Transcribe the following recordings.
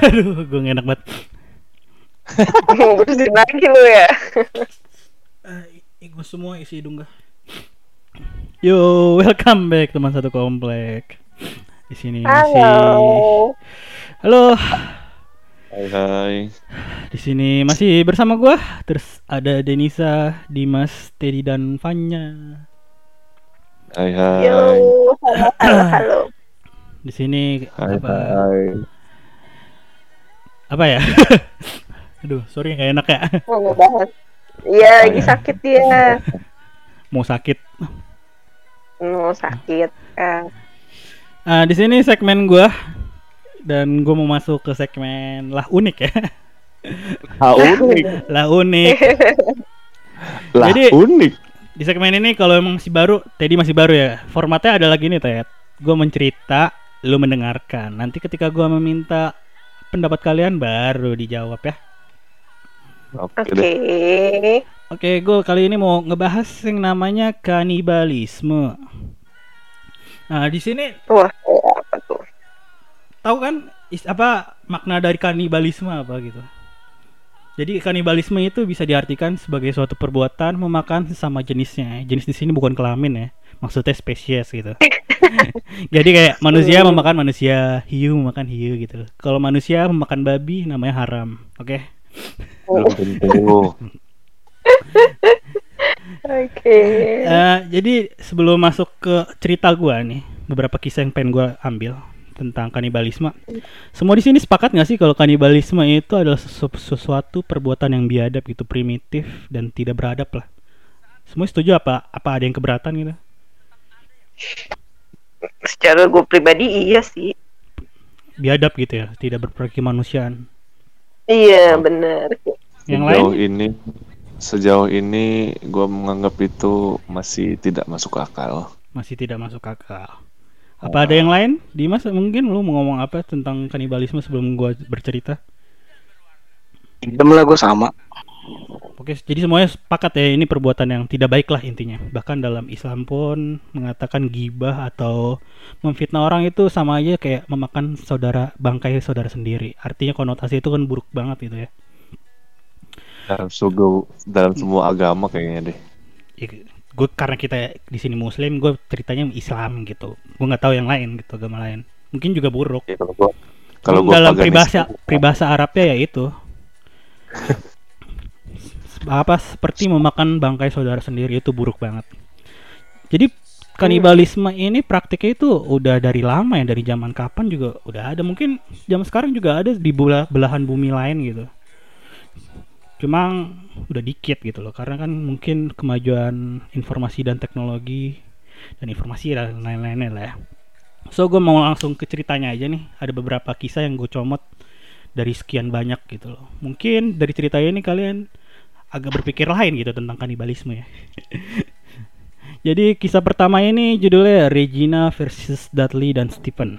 Aduh, gue gak enak banget. Mau bersihin lagi lu ya. Uh, gue semua isi hidung gak. Yo, welcome back teman satu komplek. Di sini masih Halo. Halo. Hai hai. Di sini masih bersama gua. Terus ada Denisa, Dimas, Teddy dan Vanya. Hai hai. Yo, halo, halo, halo. Di sini Hai apa hai. Apa ya? Aduh, sorry gak enak ya. Mau ngebahas. Iya, lagi sakit dia. Mau sakit. Mau sakit. Ah, Ah, di sini segmen gua dan gua mau masuk ke segmen lah unik ya. Ah, unik. lah unik. Lah Jadi- unik. Di segmen ini kalau emang masih baru, Teddy masih baru ya. Formatnya ada lagi nih, Ted. Gue mencerita, lu mendengarkan. Nanti ketika gua meminta pendapat kalian baru dijawab ya. Oke Oke. gue kali ini mau ngebahas yang namanya kanibalisme. Nah, di sini Wah, apa tuh? tahu kan is, apa makna dari kanibalisme apa gitu. Jadi kanibalisme itu bisa diartikan sebagai suatu perbuatan memakan sesama jenisnya. Jenis di sini bukan kelamin ya, maksudnya spesies gitu. Jadi kayak manusia memakan manusia, hiu memakan hiu gitu. Kalau manusia memakan babi namanya haram. Oke. Belum tentu. Oke. Eh, jadi sebelum masuk ke cerita gua nih, beberapa kisah yang pengen gua ambil tentang kanibalisme. Semua di sini sepakat nggak sih kalau kanibalisme itu adalah sesu- sesuatu perbuatan yang biadab gitu, primitif dan tidak beradab lah. Semua setuju apa? Apa ada yang keberatan gitu? Secara gue pribadi iya sih. Biadab gitu ya, tidak berperkemanusiaan. Iya, bener. Yang sejauh lain? ini sejauh ini gue menganggap itu masih tidak masuk akal. Masih tidak masuk akal. Apa ada yang lain? Dimas mungkin lu mau ngomong apa tentang kanibalisme sebelum gua bercerita? Idem lah gue sama. Oke, jadi semuanya sepakat ya ini perbuatan yang tidak baik lah intinya. Bahkan dalam Islam pun mengatakan gibah atau memfitnah orang itu sama aja kayak memakan saudara bangkai saudara sendiri. Artinya konotasi itu kan buruk banget gitu ya. Dalam sugu, dalam semua agama kayaknya deh. gue karena kita di sini Muslim, gue ceritanya Islam gitu. Gue nggak tahu yang lain gitu agama lain. Mungkin juga buruk. Ya, kalau gua kalau gua dalam peribahasa peribahasa Arabnya ya itu apa seperti memakan bangkai saudara sendiri itu buruk banget. Jadi kanibalisme ini praktiknya itu udah dari lama ya dari zaman kapan juga udah ada mungkin zaman sekarang juga ada di bela- belahan bumi lain gitu. Cuma udah dikit gitu loh karena kan mungkin kemajuan informasi dan teknologi dan informasi dan lain-lainnya lah ya. So gue mau langsung ke ceritanya aja nih. Ada beberapa kisah yang gue comot dari sekian banyak gitu loh. Mungkin dari cerita ini kalian agak berpikir lain gitu tentang kanibalisme ya. Jadi kisah pertama ini judulnya Regina versus Dudley dan Stephen.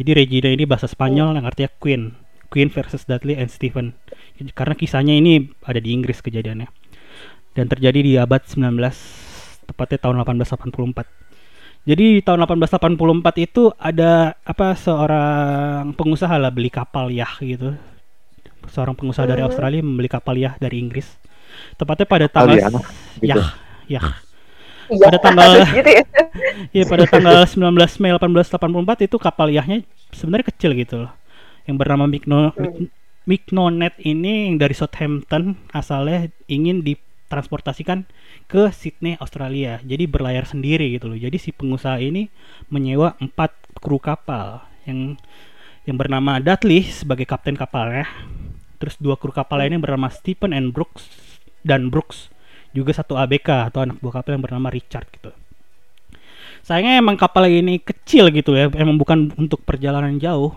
Jadi Regina ini bahasa Spanyol yang artinya Queen. Queen versus Dudley and Stephen. Karena kisahnya ini ada di Inggris kejadiannya. Dan terjadi di abad 19 tepatnya tahun 1884. Jadi di tahun 1884 itu ada apa seorang pengusaha lah beli kapal yah gitu. Seorang pengusaha dari Hmm. Australia membeli kapal yah dari Inggris. Tepatnya pada tanggal Aliana, gitu. yah yah. Iya, Pada tanggal- gitu ya. Iya pada tanggal 19 Mei 1884 itu kapal yahnya sebenarnya kecil gitu loh. Yang bernama Migno Hmm. Mignonet ini yang dari Southampton asalnya ingin ditransportasikan ke Sydney Australia. Jadi berlayar sendiri gitu loh. Jadi si pengusaha ini menyewa empat kru kapal yang yang bernama Dudley sebagai kapten kapalnya. Terus dua kru kapal lainnya bernama Stephen and Brooks dan Brooks juga satu ABK atau anak buah kapal yang bernama Richard gitu. Sayangnya emang kapal ini kecil gitu ya, emang bukan untuk perjalanan jauh.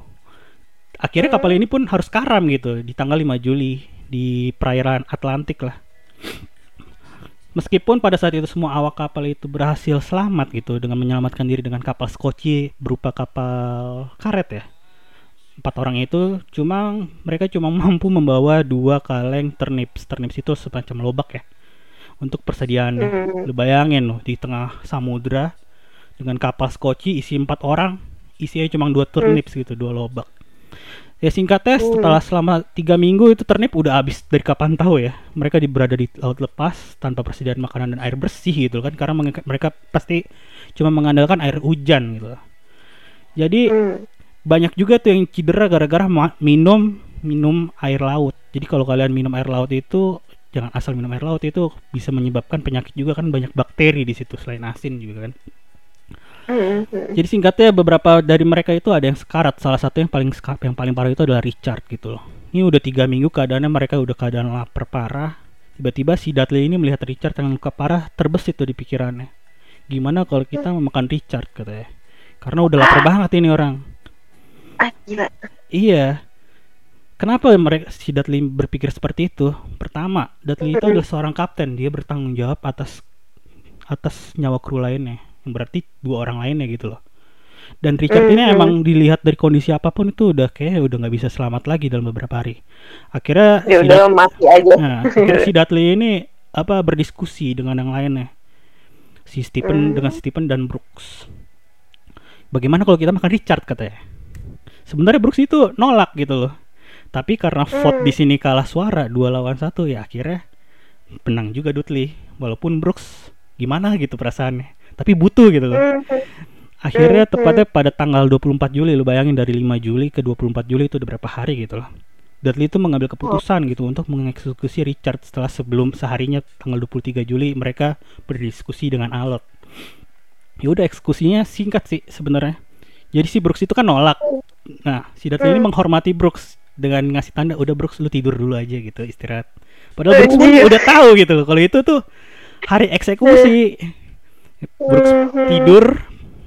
Akhirnya kapal ini pun harus karam gitu di tanggal 5 Juli di perairan Atlantik lah. Meskipun pada saat itu semua awak kapal itu berhasil selamat gitu dengan menyelamatkan diri dengan kapal skoci berupa kapal karet ya. Empat orang itu cuma mereka cuma mampu membawa dua kaleng turnips. Turnips itu semacam lobak ya untuk persediaannya. Hmm. Lu bayangin loh di tengah samudra dengan kapal skoci isi empat orang, isinya cuma dua turnips gitu, dua lobak. Ya singkatnya Hmm. setelah selama tiga minggu itu turnip udah habis dari kapan tahu ya. Mereka di, berada di laut lepas tanpa persediaan makanan dan air bersih gitu kan karena mereka pasti cuma mengandalkan air hujan gitu. Jadi Hmm. Banyak juga tuh yang cedera gara-gara minum minum air laut. Jadi kalau kalian minum air laut itu jangan asal minum air laut itu bisa menyebabkan penyakit juga kan banyak bakteri di situ selain asin juga kan. Hmm. Hmm. Jadi singkatnya beberapa dari mereka itu ada yang sekarat. Salah satu yang paling yang paling parah itu adalah Richard gitu loh. Ini udah tiga minggu keadaannya mereka udah keadaan lapar parah. Tiba-tiba si Dudley ini melihat Richard yang luka parah terbesit tuh di pikirannya. Gimana kalau kita memakan Richard katanya. Karena udah lapar banget ini orang. Ah gila. Iya. Kenapa mereka si Dudley berpikir seperti itu? Pertama, Dudley itu adalah seorang kapten. Dia bertanggung jawab atas atas nyawa kru lainnya. Yang berarti dua orang lainnya gitu loh. Dan Richard ini Mhm. emang dilihat dari kondisi apa pun itu udah kayak udah nggak bisa selamat lagi dalam beberapa hari. Akhirnya Ya si udah Dud- mati aja. nah, akhirnya si Dudley ini apa berdiskusi dengan yang lainnya. Si Stephen Hmm. dengan Stephen dan Brooks. Bagaimana kalau kita makan Richard katanya? Sebenarnya Brooks itu nolak gitu loh. Tapi karena vote Hmm. di sini kalah suara dua lawan satu ya akhirnya menang juga Dudley. Walaupun Brooks gimana gitu perasaannya. Tapi butuh gitu loh. Hmm. Akhirnya Hmm, tepatnya pada tanggal 24 Juli lu bayangin dari 5 Juli ke 24 Juli itu udah berapa hari gitu loh. Dudley itu mengambil keputusan gitu untuk mengeksekusi Richard setelah sebelum seharinya tanggal 23 Juli mereka berdiskusi dengan Alot. Ya udah eksekusinya singkat sih sebenarnya. Jadi si Brooks itu kan nolak. Nah, si Dudley ini Hmm. menghormati Brooks dengan ngasih tanda udah Brooks lu tidur dulu aja gitu istirahat. Padahal Brooks pun Anjir. udah tahu gitu loh kalau itu tuh hari eksekusi. Brooks Mhm. tidur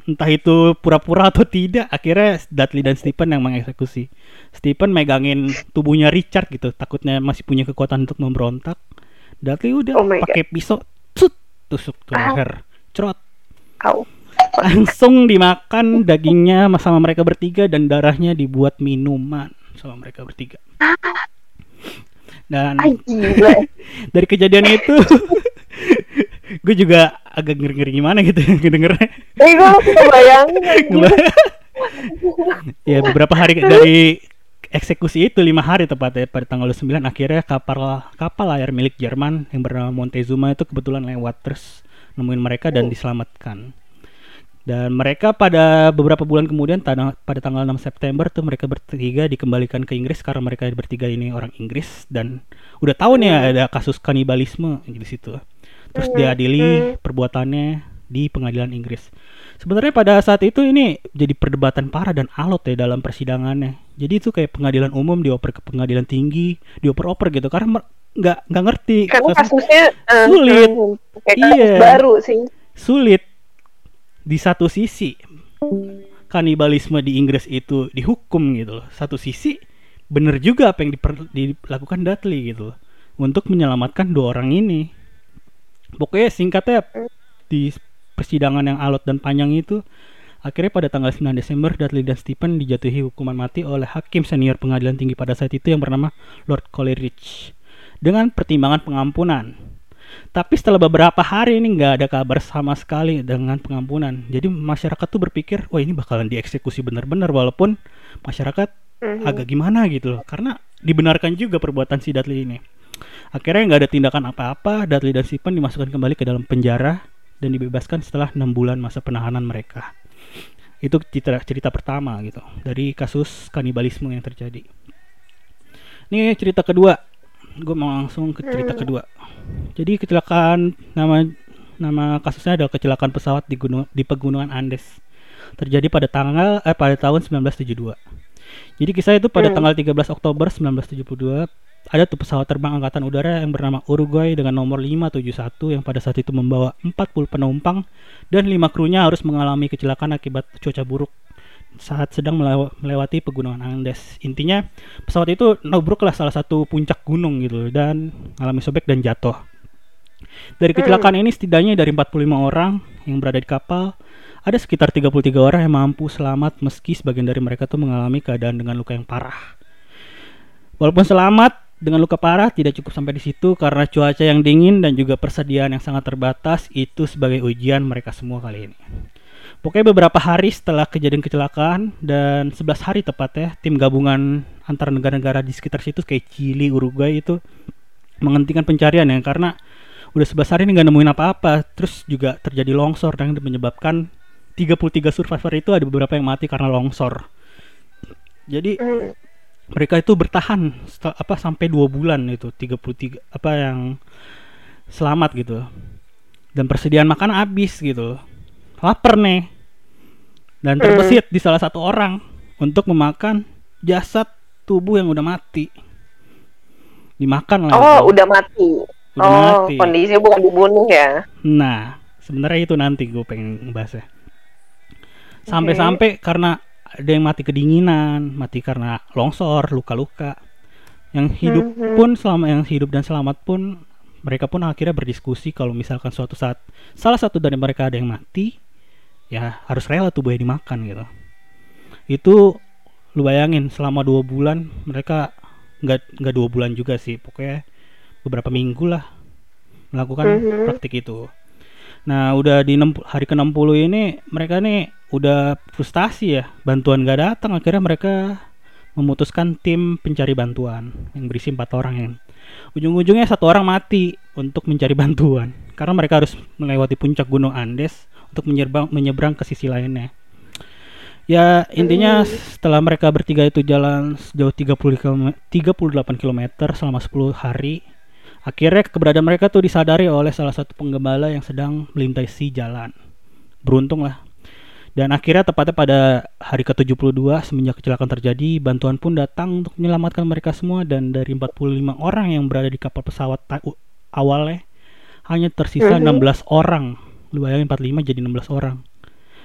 entah itu pura-pura atau tidak akhirnya Dudley dan Stephen yang mengeksekusi Stephen megangin tubuhnya Richard gitu takutnya masih punya kekuatan untuk memberontak Dudley udah Oh pakai pisau cut tusuk tuh leher cerot Au. Langsung dimakan dagingnya sama mereka bertiga dan darahnya dibuat minuman sama mereka bertiga. Dan dari kejadian itu gue juga agak ngeri-ngeri gimana gitu ngedengernya Eh gue. Ngebay- ya beberapa hari dari eksekusi itu lima hari tepatnya pada tanggal 9 akhirnya kapal kapal layar milik Jerman yang bernama Montezuma itu kebetulan lewat terus nemuin mereka dan diselamatkan dan mereka pada beberapa bulan kemudian tana- pada tanggal 6 September tuh mereka bertiga dikembalikan ke Inggris karena mereka bertiga ini orang Inggris dan udah tahu nih ada kasus kanibalisme di situ terus Hmm, diadili hmm. perbuatannya di pengadilan Inggris Sebenarnya pada saat itu ini jadi perdebatan parah dan alot ya dalam persidangannya. Jadi itu kayak pengadilan umum dioper ke pengadilan tinggi, dioper-oper gitu karena nggak nggak ngerti Karena kasus- kasusnya eh, Sulit. hmm, kayak kasus Iya. baru sih. sulit. Di satu sisi kanibalisme di Inggris itu dihukum gitu loh. Satu sisi bener juga apa yang diper- dilakukan Dudley gitu loh untuk menyelamatkan dua orang ini. Pokoknya singkatnya di persidangan yang alot dan panjang itu akhirnya pada tanggal 9 Desember Dudley dan Stephen dijatuhi hukuman mati oleh hakim senior pengadilan tinggi pada saat itu yang bernama Lord Coleridge dengan pertimbangan pengampunan. Tapi setelah beberapa hari ini nggak ada kabar sama sekali dengan pengampunan. Jadi masyarakat tuh berpikir, wah ini bakalan dieksekusi benar-benar walaupun masyarakat Mhm. agak gimana gitu loh. Karena dibenarkan juga perbuatan si Dudley ini. Akhirnya nggak ada tindakan apa-apa, Dudley dan Stephen dimasukkan kembali ke dalam penjara dan dibebaskan setelah enam bulan masa penahanan mereka. Itu cerita, cerita pertama gitu dari kasus kanibalisme yang terjadi. Ini cerita kedua, gue mau langsung ke cerita Hmm. kedua. Jadi kecelakaan nama nama kasusnya adalah kecelakaan pesawat di gunung di pegunungan Andes. Terjadi pada tanggal eh pada tahun 1972. Jadi kisah itu pada Hmm. tanggal 13 Oktober 1972 ada tuh pesawat terbang angkatan udara yang bernama Uruguay dengan nomor 571 yang pada saat itu membawa 40 penumpang dan lima krunya harus mengalami kecelakaan akibat cuaca buruk saat sedang melewa- melewati pegunungan Andes. Intinya pesawat itu nubruk lah salah satu puncak gunung gitu dan mengalami sobek dan jatuh. Dari kecelakaan ini setidaknya dari 45 orang yang berada di kapal ada sekitar 33 orang yang mampu selamat meski sebagian dari mereka tuh mengalami keadaan dengan luka yang parah. Walaupun selamat, dengan luka parah tidak cukup sampai di situ karena cuaca yang dingin dan juga persediaan yang sangat terbatas itu sebagai ujian mereka semua kali ini. Pokoknya beberapa hari setelah kejadian kecelakaan dan 11 hari tepatnya tim gabungan antar negara-negara di sekitar situ kayak Chili, Uruguay itu menghentikan pencarian ya. Karena udah 11 hari ini nggak nemuin apa-apa. Terus juga terjadi longsor yang menyebabkan 33 survivor itu ada beberapa yang mati karena longsor. Jadi mereka itu bertahan setel- apa sampai dua bulan itu 33 apa yang selamat gitu. Dan persediaan makan habis gitu lapar nih dan terbesit di salah satu orang untuk memakan jasad tubuh yang udah mati dimakan lah Oh, itu. udah mati. Udah oh, mati. kondisinya bukan dibunuh ya. Nah, sebenarnya itu nanti gue pengen bahasnya. Sampai-sampai karena ada yang mati kedinginan, mati karena longsor, luka-luka. Yang hidup Mhm. pun selama yang hidup dan selamat pun mereka pun akhirnya berdiskusi kalau misalkan suatu saat salah satu dari mereka ada yang mati, ya harus rela tubuhnya dimakan gitu. Itu lu bayangin selama dua bulan mereka nggak nggak dua bulan juga sih, pokoknya beberapa minggu lah melakukan Mhm. praktik itu. Nah, udah di 60 hari ke-60 ini mereka nih udah frustasi ya, bantuan gak datang. Akhirnya mereka memutuskan tim pencari bantuan yang berisi empat orang yang ujung-ujungnya satu orang mati untuk mencari bantuan karena mereka harus melewati puncak Gunung Andes untuk menyeberang menyeberang ke sisi lainnya. Ya intinya setelah mereka bertiga itu jalan sejauh 30 km, 38 km selama 10 hari Akhirnya keberadaan mereka tuh disadari oleh salah satu penggembala yang sedang melintasi jalan. Beruntung lah. Dan akhirnya tepatnya pada hari ke-72 semenjak kecelakaan terjadi, bantuan pun datang untuk menyelamatkan mereka semua dan dari 45 orang yang berada di kapal pesawat awalnya hanya tersisa Mhm. 16 orang. Lu bayangin 45 jadi 16 orang.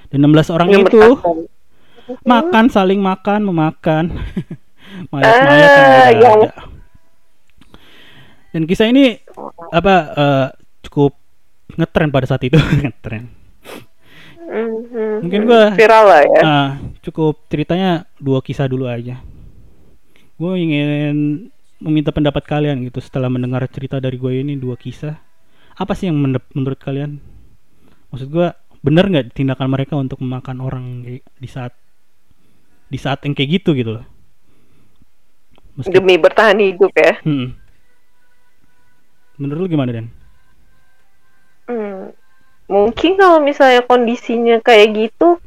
Dan 16 orang Yang itu bertahan. makan saling makan memakan mayat-mayat Ah, udah yang- ada. Dan kisah ini apa eh, cukup ngetren pada saat itu ngetren. Mhm. Mungkin gua- viral lah ya. Nah, cukup ceritanya dua kisah dulu aja. Gue ingin meminta pendapat kalian gitu setelah mendengar cerita dari gue ini dua kisah. Apa sih yang menurut, menurut kalian? Maksud gue bener nggak tindakan mereka untuk memakan orang di saat di saat yang kayak gitu gitu loh. Meski- Demi bertahan hidup ya. Hmm. Menurut lu gimana Dan? Hmm. Mungkin kalau misalnya kondisinya kayak gitu,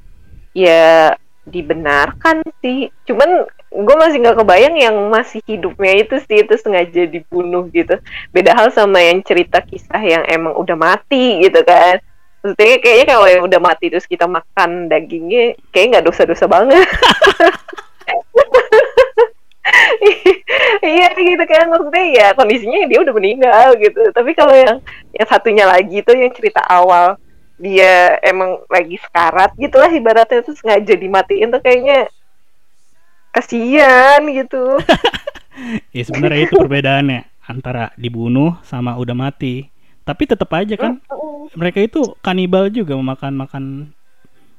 ya dibenarkan sih. Cuman gue masih nggak kebayang yang masih hidupnya itu sih itu sengaja dibunuh gitu. Beda hal sama yang cerita kisah yang emang udah mati gitu kan. Maksudnya kayaknya kalau yang udah mati terus kita makan dagingnya, kayak nggak dosa-dosa banget. iya gitu kan maksudnya ya kondisinya dia udah meninggal gitu tapi kalau yang yang satunya lagi tuh yang cerita awal dia emang lagi sekarat gitu lah ibaratnya tuh sengaja dimatiin tuh kayaknya kasihan gitu Ya sebenarnya itu perbedaannya antara dibunuh sama udah mati. Tapi tetap aja kan mereka itu kanibal juga memakan makan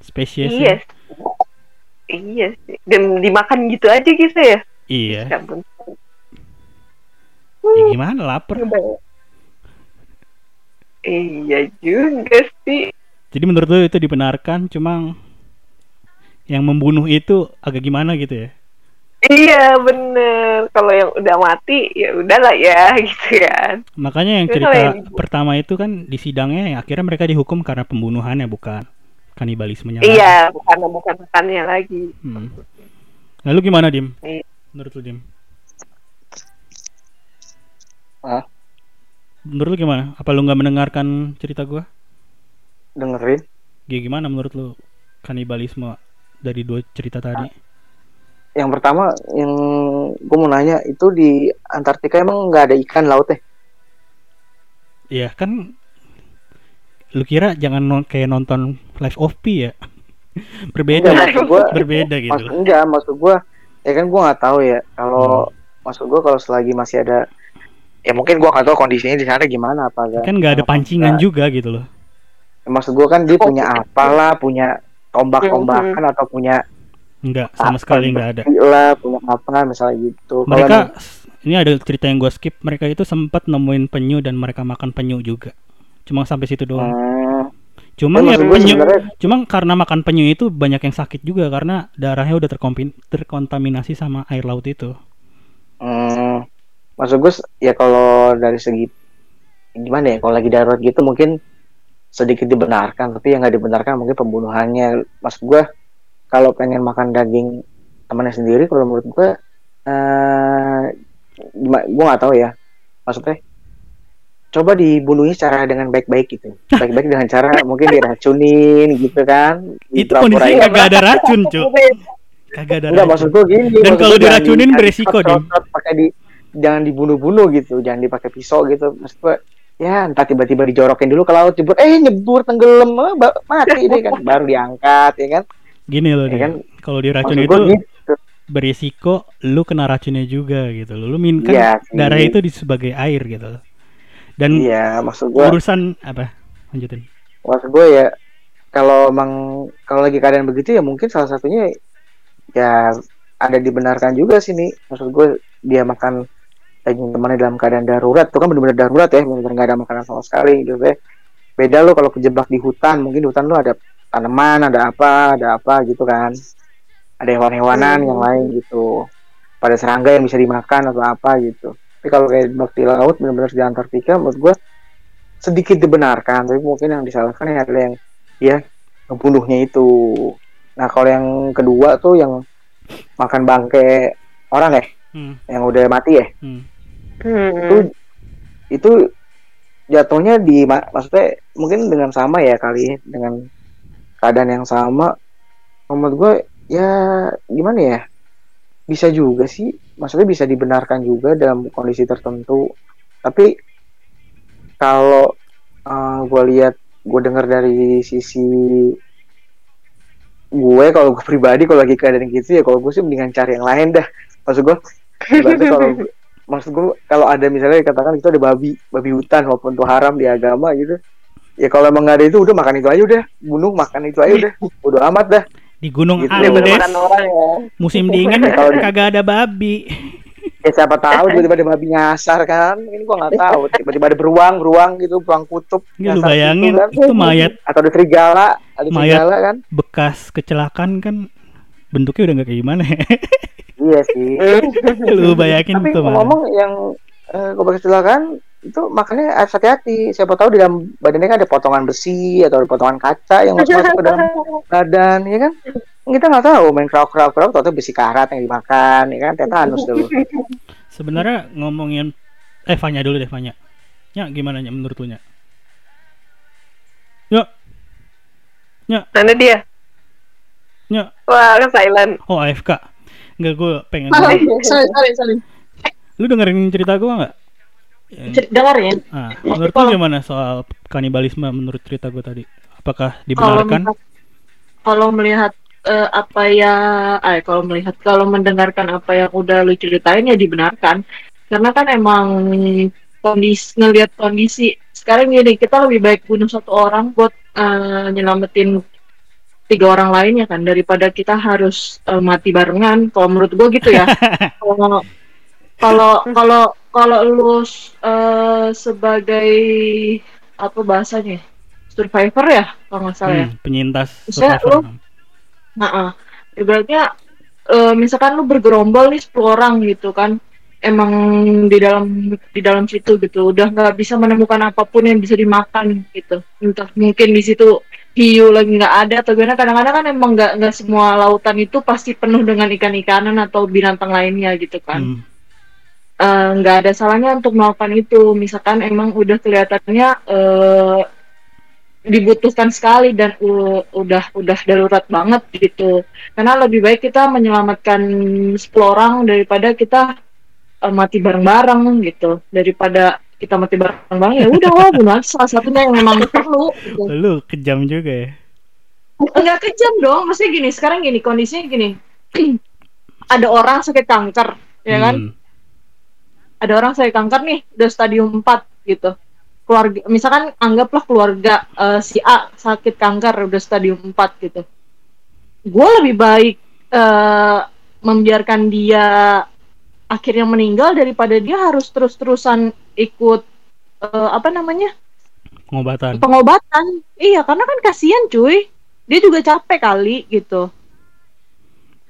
spesies. iya iya sih dan dimakan gitu aja gitu ya Iya. Ya. Ya gimana lapar. iya juga sih Jadi menurut lu itu dibenarkan cuma yang membunuh itu agak gimana gitu ya? Iya bener kalau yang udah mati ya udahlah ya gitu kan Makanya yang cerita yang pertama itu kan di sidangnya yang akhirnya mereka dihukum karena pembunuhannya bukan kanibalismenya. iya bukan bukan makannya lagi. Hmm. Lalu gimana Dim? Iya. Menurut lu Dim? Hah? Menurut lu gimana? Apa lu nggak mendengarkan cerita gua? dengerin Ya gimana menurut lu kanibalisme dari dua cerita tadi? Yang pertama yang gue mau nanya itu di Antartika emang nggak ada ikan laut ya Iya kan lu kira jangan non- kayak nonton Live of Pi ya? Berbeda, Enggak, maksud gua- berbeda gitu. maksud enggak maksud gue ya kan gue nggak tahu ya kalau maksud gue kalau selagi masih ada ya mungkin gue nggak tahu kondisinya di sana gimana apa enggak Kan nggak ada pancingan juga gitu loh. Ya, maksud gue kan dia punya apalah punya tombak-tombakan Hmm. atau punya Enggak, sama apa, sekali nggak ada. lah punya apa misalnya gitu. Mereka nih- ini ada cerita yang gue skip. Mereka itu sempat nemuin penyu dan mereka makan penyu juga. Cuma sampai situ doang. Hmm. cuma Tapi ya gue penyu sebenarnya- cuma karena makan penyu itu banyak yang sakit juga karena darahnya udah terkontaminasi sama air laut itu. Hmm, maksud gue ya kalau dari segi gimana ya kalau lagi darurat gitu mungkin sedikit dibenarkan tapi yang nggak dibenarkan mungkin pembunuhannya. Maksud gue kalau pengen makan daging temannya sendiri kalau menurut gue eh gue nggak tahu ya. Maksudnya coba dibunuhnya secara dengan baik-baik gitu. Baik-baik dengan cara mungkin diracunin gitu kan. Itu kondisinya kagak ada racun cuk. Kagak ada Enggak racun maksud gue gini. Dan kalau diracunin di- beresiko, jangan dicot-cot, pakai di jangan dibunuh-bunuh gitu, jangan dipakai pisau gitu. Maksud gue ya entah tiba-tiba dijorokin dulu ke laut jebur eh nyebur tenggelam eh, mati deh kan. Baru diangkat ya kan gini loh ya kan? Kalau diracun maksud itu gitu. berisiko lu kena racunnya juga gitu loh. Lu min kan sih. darah itu di sebagai air gitu dan iya maksud gue urusan apa? Lanjutin. Maksud gue ya kalau emang kalau lagi keadaan begitu ya mungkin salah satunya ya ada dibenarkan juga sih nih maksud gue dia makan daging temannya dalam keadaan darurat. Itu kan benar-benar darurat ya benar-benar nggak ada makanan sama sekali gitu ya. Beda lo kalau kejebak di hutan. Mungkin di hutan lo ada tanaman ada apa ada apa gitu kan. Ada hewan-hewanan Hmm. yang lain gitu. Pada serangga yang bisa dimakan atau apa gitu. Tapi kalau kayak jebak di laut benar-benar di Antartika menurut gue sedikit dibenarkan tapi mungkin yang disalahkan ya adalah yang ya ngebunuhnya itu. Nah kalau yang kedua tuh yang makan bangke orang ya hmm, yang udah mati ya. Hmm. Itu itu jatuhnya di ma- maksudnya mungkin dengan sama ya kali dengan keadaan yang sama menurut gue ya gimana ya? Bisa juga sih. Maksudnya bisa dibenarkan juga dalam kondisi tertentu. Tapi kalau gue lihat gue dengar dari sisi gue kalau gue pribadi kalau lagi keadaan gitu ya kalau gue sih mendingan cari yang lain dah. Maksud gue kalau maksud gue kalau ada misalnya katakan itu ada babi babi hutan walaupun itu haram di agama gitu ya kalau emang nggak ada itu udah makan itu aja udah bunuh makan itu aja udah udah amat dah di Gunung Gitu. Andes makan orang ya. musim dingin Kalau di- kagak ada babi ya siapa tahu tiba-tiba ada babi nyasar kan ini gua nggak tahu tiba-tiba ada beruang beruang gitu beruang kutub Nggak, lu nyasar bayangin gitu kan. itu mayat atau ada serigala ada Mayat. serigala kan bekas kecelakaan kan bentuknya udah nggak kayak gimana ya. iya sih lu bayangin tapi tuh mana ngomong yang eh, goblok kecelakaan itu makanya harus hati-hati. Siapa tahu di dalam badannya kan ada potongan besi atau ada potongan kaca yang masuk masuk ke dalam badan ya kan? Kita nggak tahu main kerau kerau atau besi karat yang dimakan ya kan? Tetanus dulu. Sebenarnya ngomongin eh Fanya dulu deh Fanya. Ya gimana nya menurut lu nya? Ya Mana dia? ya Wah, kan silent. oh AFK Enggak gue pengen sorry, sorry, sorry. lu dengerin cerita gue nggak Yang- Dengerin. ah, menurut Kalau- gimana soal kanibalisme menurut cerita gue tadi apakah Kalau dibenarkan melihat, kalau melihat eh, apa ya, eh, kalau melihat, kalau mendengarkan apa yang udah lu ceritain ya dibenarkan. Karena kan emang kondisi ngelihat kondisi sekarang gini kita lebih baik bunuh satu orang buat eh, nyelamatin tiga orang lainnya kan daripada kita harus eh, mati barengan. Kalau menurut gua gitu ya. Kalau kalau kalau kalau lu eh, sebagai apa bahasanya survivor ya kalau nggak salah ya. Hmm, penyintas Maksudnya survivor. Nah, ibaratnya eh, misalkan lu bergerombol nih 10 orang gitu kan. Emang di dalam di dalam situ gitu udah nggak bisa menemukan apa pun yang bisa dimakan gitu. Entah mungkin di situ hiu lagi nggak ada atau gimana. Kadang-kadang kan emang nggak nggak semua lautan itu pasti penuh dengan ikan-ikanan atau binatang lainnya gitu kan Hmm, eh, nggak ada salahnya untuk melakukan itu. Misalkan emang udah kelihatannya eh, dibutuhkan sekali dan udah udah darurat banget gitu. Karena lebih baik kita menyelamatkan 10 orang daripada kita eh, mati bareng-bareng gitu. Daripada kita mati bareng-bareng ya udah wah bunuh salah satunya yang memang perlu gitu. lu kejam juga ya? Nggak kejam dong. Maksudnya gini sekarang gini kondisinya gini. Ada orang sakit kanker ya kan? Hmm, ada orang saya kanker nih udah stadium 4 gitu keluarga misalkan anggaplah keluarga eh, si A sakit kanker udah stadium 4 gitu gue lebih baik eh, membiarkan dia akhirnya meninggal daripada dia harus terus-terusan ikut eh, apa namanya Pengobatan. pengobatan. Iya, karena kan kasihan cuy. Dia juga capek kali gitu.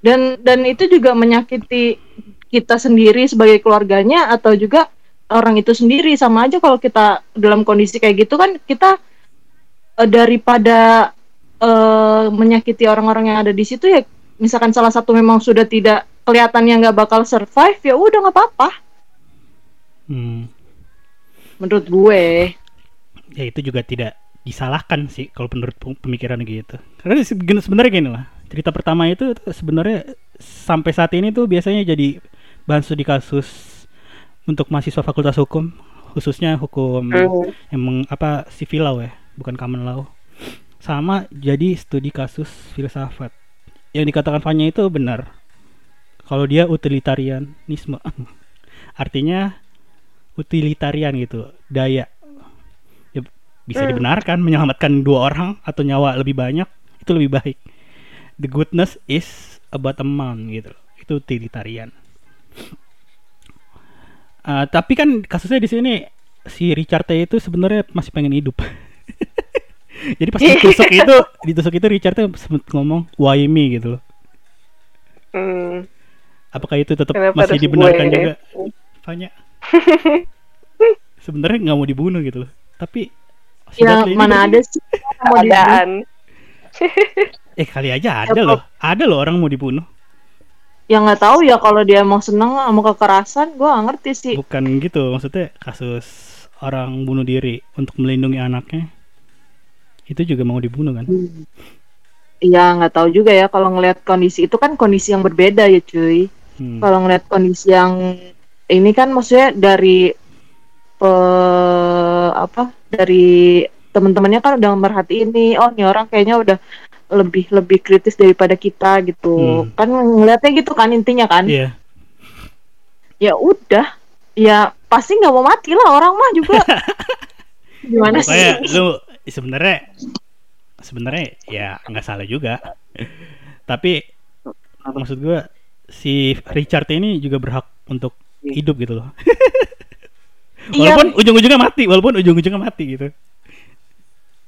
Dan dan itu juga menyakiti kita sendiri sebagai keluarganya atau juga orang itu sendiri sama aja kalau kita dalam kondisi kayak gitu kan kita eh, daripada eh, menyakiti orang-orang yang ada di situ ya misalkan salah satu memang sudah tidak kelihatannya nggak bakal survive ya udah nggak apa-apa Hmm. menurut gue Ya itu juga tidak disalahkan sih kalau menurut pem- pemikiran gitu. Karena sebenarnya gini lah. Cerita pertama itu sebenarnya sampai saat ini tuh biasanya jadi bahan studi kasus untuk mahasiswa fakultas hukum khususnya hukum Hmm. yang meng- apa civil law ya, bukan common law. Sama jadi studi kasus filsafat. Yang dikatakan Fanya itu benar. Kalau dia utilitarianisme. Artinya utilitarian gitu, daya. Ya, bisa Hmm. dibenarkan menyelamatkan dua orang atau nyawa lebih banyak itu lebih baik. The goodness is about amount gitu. Itu utilitarian. Ah, tapi kan kasusnya di sini si Richard T itu sebenarnya masih pengen hidup. Jadi pas ditusuk itu, ditusuk itu Richard T sempet ngomong why me gitu loh. Hmm. Apakah itu tetap Kenapa masih dibenarkan gue? juga? Banyak. sebenarnya nggak mau dibunuh gitu loh. Tapi si ya mana berarti- ada sih mau dibunuh. Keadaan. Eh kali aja ada loh. Ada loh orang mau dibunuh. Ya nggak tahu ya kalau dia emang seneng sama kekerasan gue nggak ngerti sih Bukan gitu maksudnya kasus orang bunuh diri untuk melindungi anaknya. Itu juga mau dibunuh kan? Iya nggak tahu juga ya kalau ngelihat kondisi itu kan kondisi yang berbeda ya cuy Hmm. kalau ngelihat kondisi yang ini kan maksudnya dari eh, apa dari teman-temannya kan udah merhatiin nih oh nih orang kayaknya udah lebih lebih kritis daripada kita gitu Hmm. kan ngelihatnya gitu kan intinya kan Iya. ya udah ya pasti nggak mau mati lah orang mah juga gimana Pokoknya sih lu sebenarnya sebenarnya ya nggak salah juga. Tapi maksud gua si Richard ini juga berhak untuk hidup gitu loh. Iya. walaupun ujung-ujungnya mati, walaupun ujung-ujungnya mati gitu.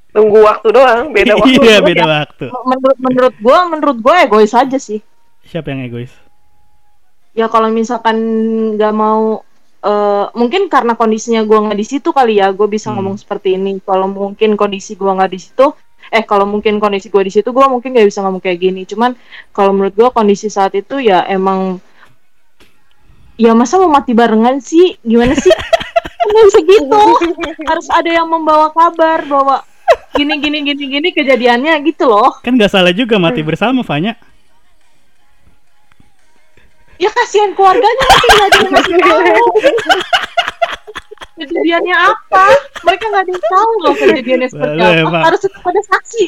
Tunggu waktu doang, beda waktu. Iya, beda waktu. menurut menurut gue menurut gue egois aja sih Siapa yang egois? ya kalau misalkan nggak mau eh, mungkin karena kondisinya gue nggak di situ kali ya gue bisa Hmm. ngomong seperti ini kalau mungkin kondisi gue nggak di situ eh kalau mungkin kondisi gue di situ gue mungkin nggak bisa ngomong kayak gini cuman kalau menurut gue kondisi saat itu ya emang ya masa mau mati barengan sih gimana sih nggak bisa gitu harus ada yang membawa kabar bahwa gini gini gini gini kejadiannya gitu loh Kan nggak salah juga mati bersama, Fanya. ya kasihan keluarganya nanti nggak ada yang ngasih tahu kejadiannya apa mereka nggak ada yang tahu loh kejadiannya seperti Boleh, apa Pak. harus tetap ada saksi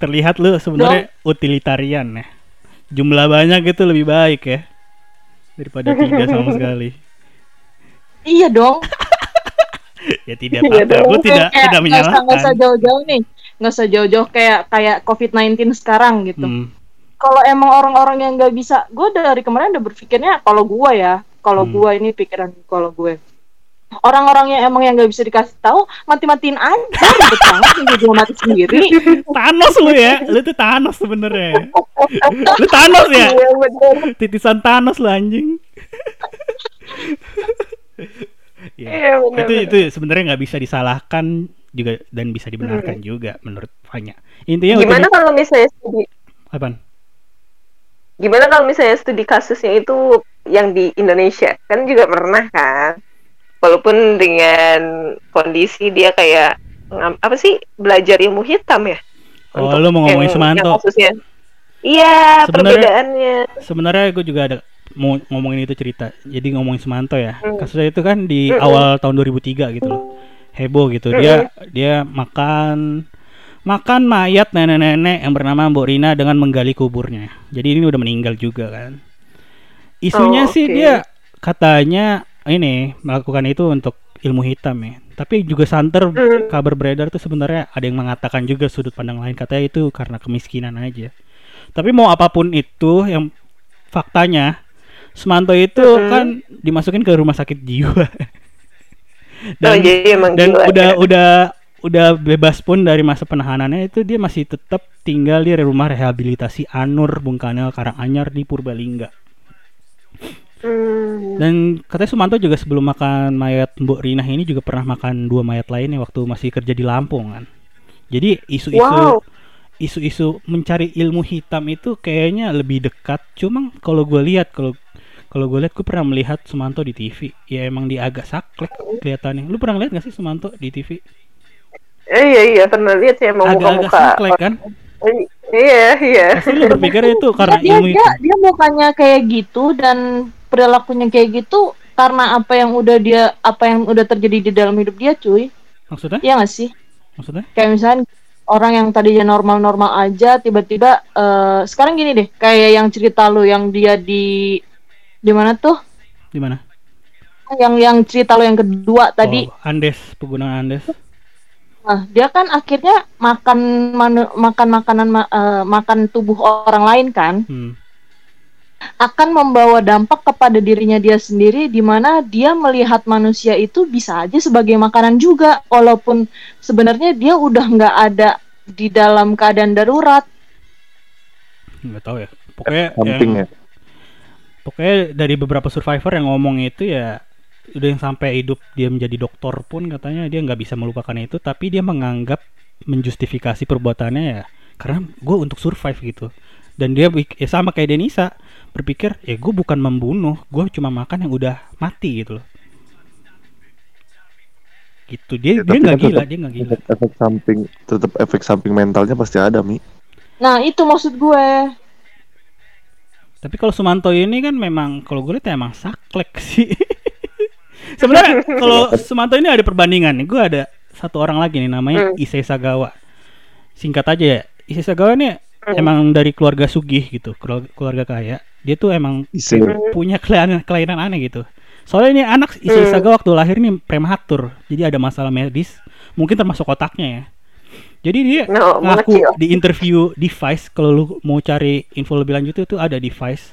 Terlihat lu sebenarnya utilitarian ya. Jumlah banyak itu lebih baik ya daripada tiga sama sekali. iya dong Ya tidak Iya apa-apa. Kayak- tidak kayak tidak usah- nggak usah menyalahkan. jauh-jauh nih nggak usah jauh-jauh kayak kayak covid 19 sekarang gitu Hmm. kalau emang orang-orang yang nggak bisa gue dari kemarin udah berpikirnya kalau gue ya kalau Hmm. gue ini pikiran kalau gue orang-orang yang emang yang nggak bisa dikasih tahu mati-matiin aja ribet banget gue mati sendiri Thanos lu ya, lu tuh Thanos sebenarnya. lu Thanos ya, Iya titisan Thanos lu anjing. ya. Iya bener. Itu itu sebenarnya nggak bisa disalahkan juga dan bisa dibenarkan juga menurut Fanya. Intinya Gimana util- kalau misalnya studi apaan? Gimana kalau misalnya studi kasusnya itu yang di Indonesia kan juga pernah kan? Walaupun dengan kondisi dia kayak apa sih belajar ilmu hitam ya? Oh, Untuk lu mau ngomongin yang- Sumanto. Iya, perbedaannya. Sebenarnya gue juga ada mau ngomongin itu cerita. Jadi ngomongin Semanto ya. Hmm. Kasusnya itu kan di Mm-mm. awal tahun 2003 gitu loh. Heboh gitu. Dia dia makan makan mayat nenek-nenek yang bernama Mbok Rina dengan menggali kuburnya. Jadi ini udah meninggal juga kan. Isunya Oh, sih dia katanya ini melakukan itu untuk ilmu hitam ya. Tapi juga santer Hmm. kabar beredar tuh sebenarnya ada yang mengatakan juga sudut pandang lain katanya itu karena kemiskinan aja. Tapi mau apa pun itu yang faktanya Sumanto itu Mm-mm. kan dimasukin ke rumah sakit jiwa. oh jadi emang dan gila udah ya. udah udah bebas pun dari masa penahanannya itu dia masih tetap tinggal di rumah rehabilitasi Anur Bung Karno Karanganyar di Purbalingga. Hmm. Dan katanya Sumanto juga sebelum makan mayat Mbok Rinah ini juga pernah makan dua mayat lainnya waktu masih kerja di Lampung kan. Jadi isu-isu Wow. isu-isu mencari ilmu hitam itu kayaknya lebih dekat. Cuma kalau gue lihat kalau kalau gue lihat gue pernah melihat Sumanto di TV. Ya emang dia agak saklek kelihatannya. Lu pernah lihat gak sih Sumanto di TV? Eh, iya iya pernah lihat sih emang Agak-agak muka-muka. saklek kan? Eh, Iya iya. Pasti lu berpikir itu karena dia, ilmu dia, itu. dia mukanya kayak gitu dan perilakunya kayak gitu karena apa yang udah dia apa yang udah terjadi di dalam hidup dia cuy Maksudnya? Iya gak sih Maksudnya? kayak misalnya orang yang tadinya normal-normal aja tiba-tiba eh, sekarang gini deh kayak yang cerita lu yang dia di di mana tuh Di mana? yang yang cerita lu yang kedua tadi Oh, Andes, penggunaan Andes. Nah, dia kan akhirnya makan manu- makan makanan ma- eh, makan tubuh orang lain kan Hmm. akan membawa dampak kepada dirinya dia sendiri di mana dia melihat manusia itu bisa aja sebagai makanan juga walaupun sebenarnya dia udah nggak ada di dalam keadaan darurat. nggak tahu ya. Pokoknya Samping yang, ya. Pokoknya dari beberapa survivor yang ngomong itu ya udah yang sampai hidup dia menjadi dokter pun katanya dia nggak bisa melupakan itu tapi dia menganggap menjustifikasi perbuatannya ya karena gue untuk survive gitu dan dia ya sama kayak Denisa berpikir ya gue bukan membunuh gue cuma makan yang udah mati gitu loh gitu dia Ya, dia nggak kan gila tetap dia nggak gila Efek, efek samping, tetap efek samping mentalnya pasti ada mi. Nah, itu maksud gue. Tapi kalau Sumanto ini kan memang kalau gue lihat ya emang saklek sih. Sebenarnya kalau Sumanto ini ada perbandingan nih. Gue ada satu orang lagi nih namanya Hmm. Issei Sagawa. Singkat aja ya. Issei Sagawa ini Hmm. emang dari keluarga sugih gitu, keluarga, kaya. Dia tuh emang Isi. punya kelainan kelainan aneh gitu. Soalnya ini anak Issei Hmm. Sagawa waktu lahir nih prematur. Jadi ada masalah medis, mungkin termasuk otaknya ya. Jadi dia No, ngaku mengecil. di interview device kalau lu mau cari info lebih lanjut itu ada device.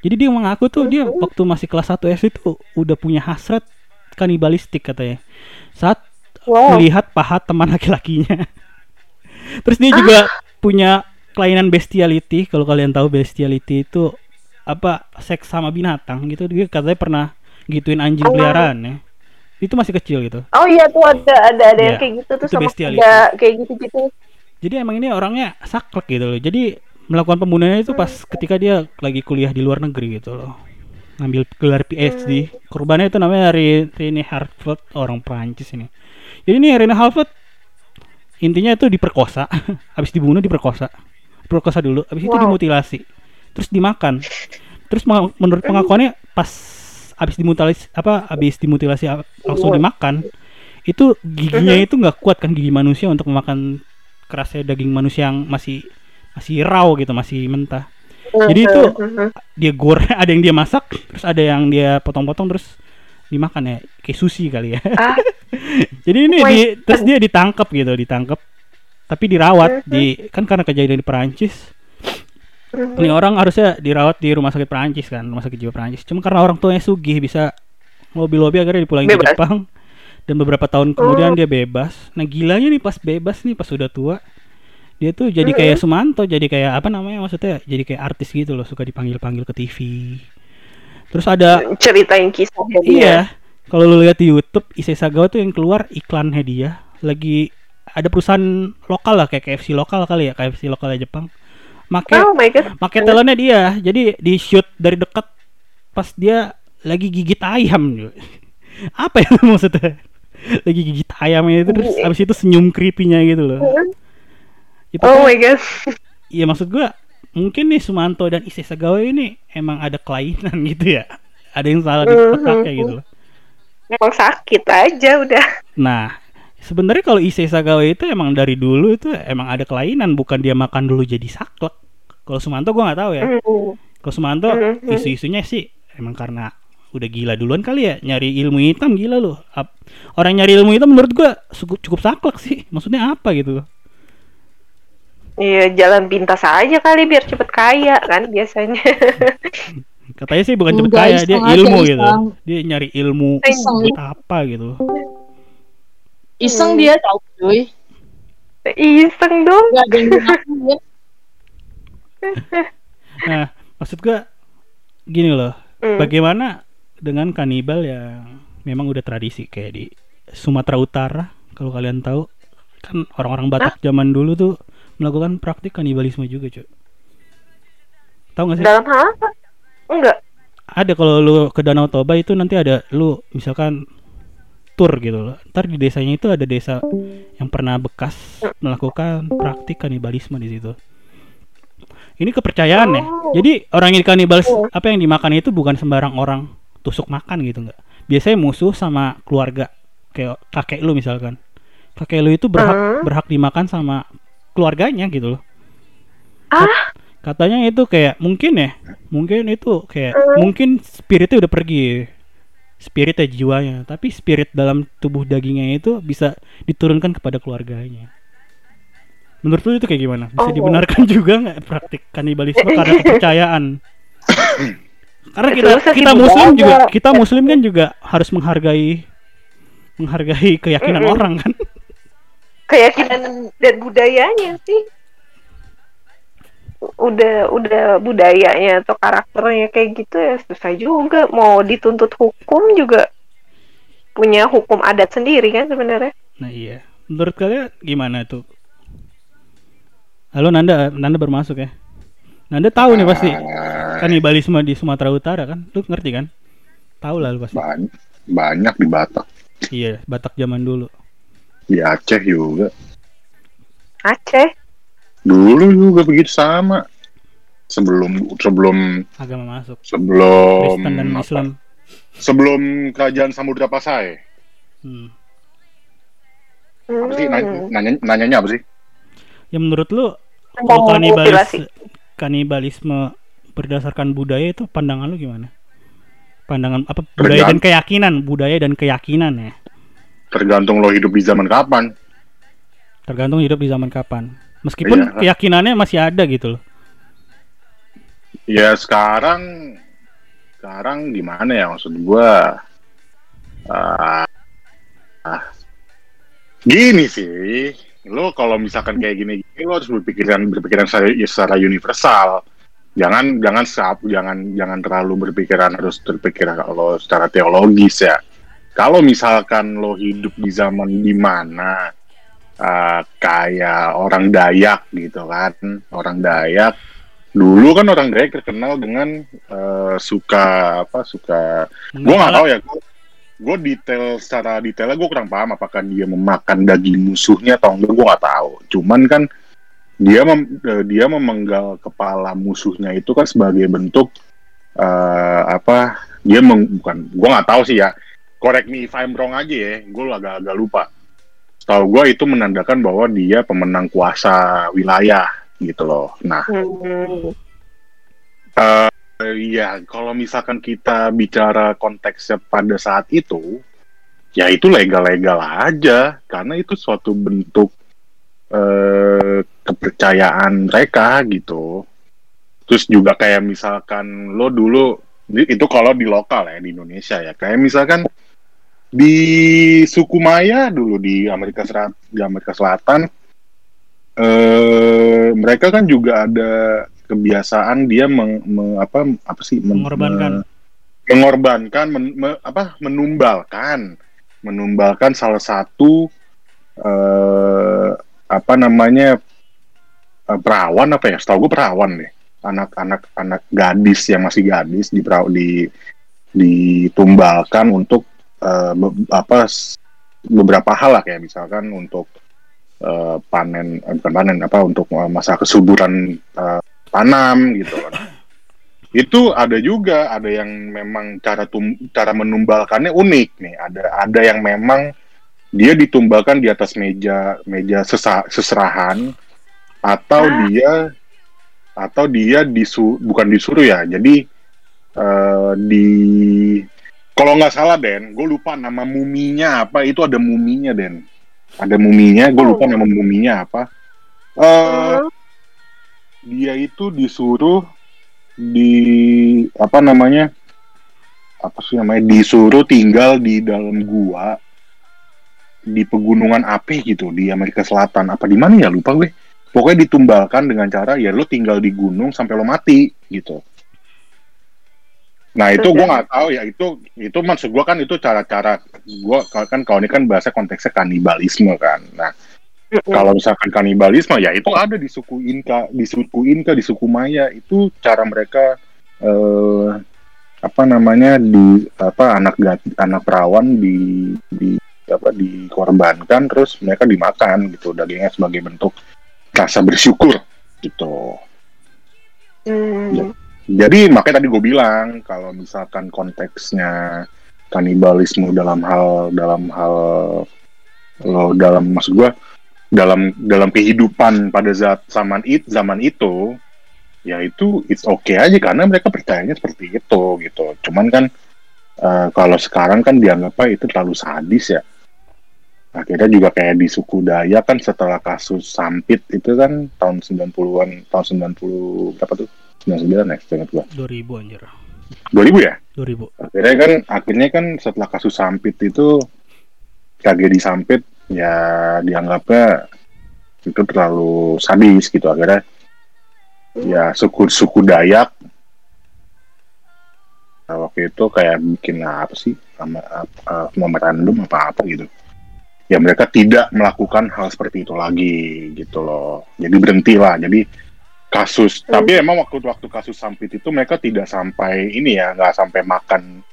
Jadi dia mengaku tuh dia waktu masih kelas 1 SD itu udah punya hasrat kanibalistik katanya. Saat Wow. melihat paha teman laki-lakinya. Terus dia juga punya kelainan bestiality. Kalau kalian tahu bestiality itu apa seks sama binatang gitu. Dia katanya pernah gituin anjing Oh. peliharaan ya. Itu masih kecil gitu. Oh iya tuh ada ada ada yang Iya, kayak gitu tuh itu sama ada kayak gitu gitu. Jadi emang ini orangnya saklek gitu loh. Jadi melakukan pembunuhannya itu pas ketika dia lagi kuliah di luar negeri gitu loh. Ngambil gelar PhD. Korbannya itu namanya Re- Rene Hartford, orang Prancis ini. Jadi ini Rene Hartford intinya itu diperkosa, habis dibunuh diperkosa. Diperkosa dulu, habis itu Wow. dimutilasi. Terus dimakan. Terus menurut pengakuannya pas habis dimutilasi apa habis dimutilasi langsung Wow. dimakan itu giginya itu nggak kuat kan gigi manusia untuk memakan kerasnya daging manusia yang masih masih raw gitu masih mentah. Jadi itu dia gore ada yang dia masak terus ada yang dia potong-potong terus dimakan ya kayak sushi kali ya. Ah, jadi ini di, terus dia ditangkap gitu ditangkap tapi dirawat di kan karena kejadian di Perancis. Ini orang harusnya dirawat di rumah sakit Perancis kan rumah sakit jiwa Perancis cuma karena orang tuanya sugih bisa lobby-lobby akhirnya dipulangin ke Bebas. Jepang dan beberapa tahun kemudian Oh. dia bebas nah gilanya nih pas bebas nih pas sudah tua dia tuh jadi kayak Sumanto jadi kayak apa namanya maksudnya jadi kayak artis gitu loh suka dipanggil-panggil ke TV terus ada ceritain dia. Iya. Kalau lu lihat di YouTube, Issei Sagawa tuh yang keluar iklannya dia lagi ada perusahaan lokal lah kayak KFC lokal kali ya, KFC lokalnya Jepang. Make Oh my god. make talentnya dia. Jadi di shoot dari dekat pas dia lagi gigit ayam. Apa ya maksudnya? Lagi gigit ayamnya itu terus abis itu senyum creepy-nya gitu loh. Ya, Oh pokoknya- my god. Iya maksud gua mungkin nih Sumanto dan Issei Sagawa ini emang ada kelainan gitu ya. Ada yang salah di Mhm. otaknya gitu loh. Emang sakit aja udah. Nah, sebenarnya kalau Issei Sagawa itu emang dari dulu itu emang ada kelainan, bukan dia makan dulu jadi saklek. Kalau Sumanto gua nggak tahu ya. Mhm. Kalau Sumanto Mhm. isu-isunya sih emang karena udah gila duluan kali ya nyari ilmu hitam gila loh. Ap- Orang nyari ilmu hitam menurut gua cukup cukup saklek sih. Maksudnya apa gitu loh. Iya, jalan pintas aja kali biar cepet kaya kan biasanya. Katanya sih bukan cepet Enggak, kaya, dia iseng aja, ilmu gitu. iseng. Dia nyari ilmu Iseng. apa gitu. Iseng Hmm. dia tahu cuy. Iseng dong. Gak ada yang. Nah, maksud gua gini loh. Hmm. Bagaimana dengan kanibal yang memang udah tradisi kayak di Sumatera Utara kalau kalian tahu kan orang-orang Batak zaman dulu tuh melakukan praktik kanibalisme juga cuy tahu nggak sih Dalam hal apa? Enggak. ada kalau lu ke Danau Toba itu nanti ada lu misalkan tour gitu loh ntar di desanya itu ada desa yang pernah bekas melakukan praktik kanibalisme di situ ini kepercayaan ya. Oh. jadi orang yang kanibal apa yang dimakan itu bukan sembarang orang tusuk makan gitu nggak. Biasanya musuh sama keluarga kayak kakek lu misalkan. Kakek lu itu berhak Hmm. berhak dimakan sama keluarganya gitu loh. Ah, katanya itu kayak mungkin ya mungkin itu kayak Hmm. mungkin spiritnya udah pergi spiritnya jiwanya. Tapi spirit dalam tubuh dagingnya itu bisa diturunkan kepada keluarganya menurut lu itu kayak gimana bisa Oh. dibenarkan juga nggak praktik kanibalisme karena kepercayaan karena kita kita muslim juga kita muslim kan juga harus menghargai menghargai keyakinan Mm-mm. orang kan keyakinan dan budayanya sih. Udah udah budayanya atau karakternya kayak gitu ya susah juga mau dituntut hukum juga punya hukum adat sendiri kan sebenarnya. Nah iya. Menurut kalian gimana tuh? Halo Nanda, Nanda bermasuk ya? Nanda tahu nih pasti kanibalisme di Sumatera Utara kan? Lu ngerti kan? Tahu lah lu pasti. Ban- banyak di Batak Iya, Batak zaman dulu. di Aceh juga Aceh. dulu juga begitu sama sebelum sebelum Agama masuk. sebelum Kristen dan apa? Islam. sebelum kerajaan Samudra Pasai Hmm. apa sih nanya, nanya nanyanya apa sih Ya menurut lu kalau kanibalis kanibalisme berdasarkan budaya itu pandangan lu gimana? Pandangan apa budaya dan Tergantung. keyakinan, budaya dan keyakinan ya. tergantung lo hidup di zaman kapan Tergantung hidup di zaman kapan. Meskipun Iya. keyakinannya masih ada gitu loh. ya sekarang sekarang gimana ya maksud gua ah, ah, gini sih lo kalau misalkan kayak gini, gini lo harus berpikiran berpikiran secara, ya secara universal. Jangan jangan sap- jangan jangan terlalu berpikiran harus berpikir kalau secara teologis ya. Kalau misalkan lo hidup di zaman di mana uh, kayak orang Dayak gitu kan orang Dayak. Dulu kan orang Dayak terkenal dengan eh, suka apa suka gue nggak tahu ya gue detail secara detailnya gue kurang paham apakah dia memakan daging musuhnya atau enggak gue nggak tahu. Cuman kan dia mem- eh, dia memenggal kepala musuhnya itu kan sebagai bentuk eh, apa dia meng, bukan gue nggak tahu sih ya. Correct me if I'm wrong aja ya gue agak-agak lupa. Tahu gue itu menandakan bahwa dia pemenang kuasa wilayah gitu loh. Nah Hmm. Eh, Iya, kalau misalkan kita bicara konteksnya pada saat itu, ya itu legal-legal aja, karena itu suatu bentuk eh, kepercayaan mereka gitu. Terus juga kayak misalkan lo dulu itu kalau di lokal ya di Indonesia ya, kayak misalkan di suku Maya dulu di Amerika Selatan, di Amerika Selatan, eh mereka kan juga ada kebiasaan dia meng, meng- apa apa sih? Men- Mengorbankan. me- mengorbankan men- me- apa menumbalkan. Menumbalkan salah satu eh apa namanya eh, perawan apa ya? Setahu gue perawan deh. Anak-anak anak gadis yang masih gadis di di ditumbalkan untuk eh, be- apa beberapa hal lah kayak misalkan untuk eh, panen eh, bukan panen apa untuk masa kesuburan eh, tanam gitu kan. Itu ada juga ada yang memang cara tum cara menumbalkannya unik nih. Ada ada yang memang dia ditumbalkan di atas meja meja sesa- seserahan atau Ah. dia atau dia disu bukan disuruh ya. Jadi eh, di kalau nggak salah Den, gue lupa nama muminya apa. Itu ada muminya Den. Ada muminya, gue lupa nama muminya apa. Hmm. Dia itu disuruh di apa namanya apa sih namanya disuruh tinggal di dalam gua di pegunungan api gitu di Amerika Selatan. Apa di mana ya? Lupa gue. Pokoknya ditumbalkan dengan cara ya lo tinggal di gunung sampai lo mati gitu. Nah itu gua ya? nggak tahu ya. Itu itu maksud gua kan itu cara-cara gua kan kalau ini kan bahasa konteksnya kanibalisme kan. Nah. kalau misalkan kanibalisme ya itu ada di suku Inka, di suku Inka, di suku Maya itu cara mereka eh, apa namanya di apa anak anak perawan di di apa dikorbankan terus mereka dimakan gitu dagingnya sebagai bentuk rasa bersyukur gitu. Hmm. Jadi makanya tadi gue bilang kalau misalkan konteksnya kanibalisme dalam hal dalam hal lo dalam maksud gue dalam dalam kehidupan pada zaman it zaman itu ya itu it's okay aja karena mereka percayanya seperti itu gitu. Cuman kan eh, kalau sekarang kan dianggapnya itu terlalu sadis ya. Akhirnya juga kayak di suku Dayak kan setelah kasus Sampit itu kan tahun 90-an tahun 90 berapa tuh? 99 ya, seingat gua. 2000 anjir 2000 ya? 2000 akhirnya kan akhirnya kan setelah kasus Sampit itu tragedi Sampit ya dianggapnya itu terlalu sadis gitu. Akhirnya ya suku suku Dayak. Nah, waktu itu kayak bikin apa sih? Sama apa, memorandum apa apa gitu. Ya mereka tidak melakukan hal seperti itu lagi gitu loh. Jadi berhenti lah jadi kasus tapi emang waktu waktu kasus Sampit itu mereka tidak sampai ini ya nggak sampai makan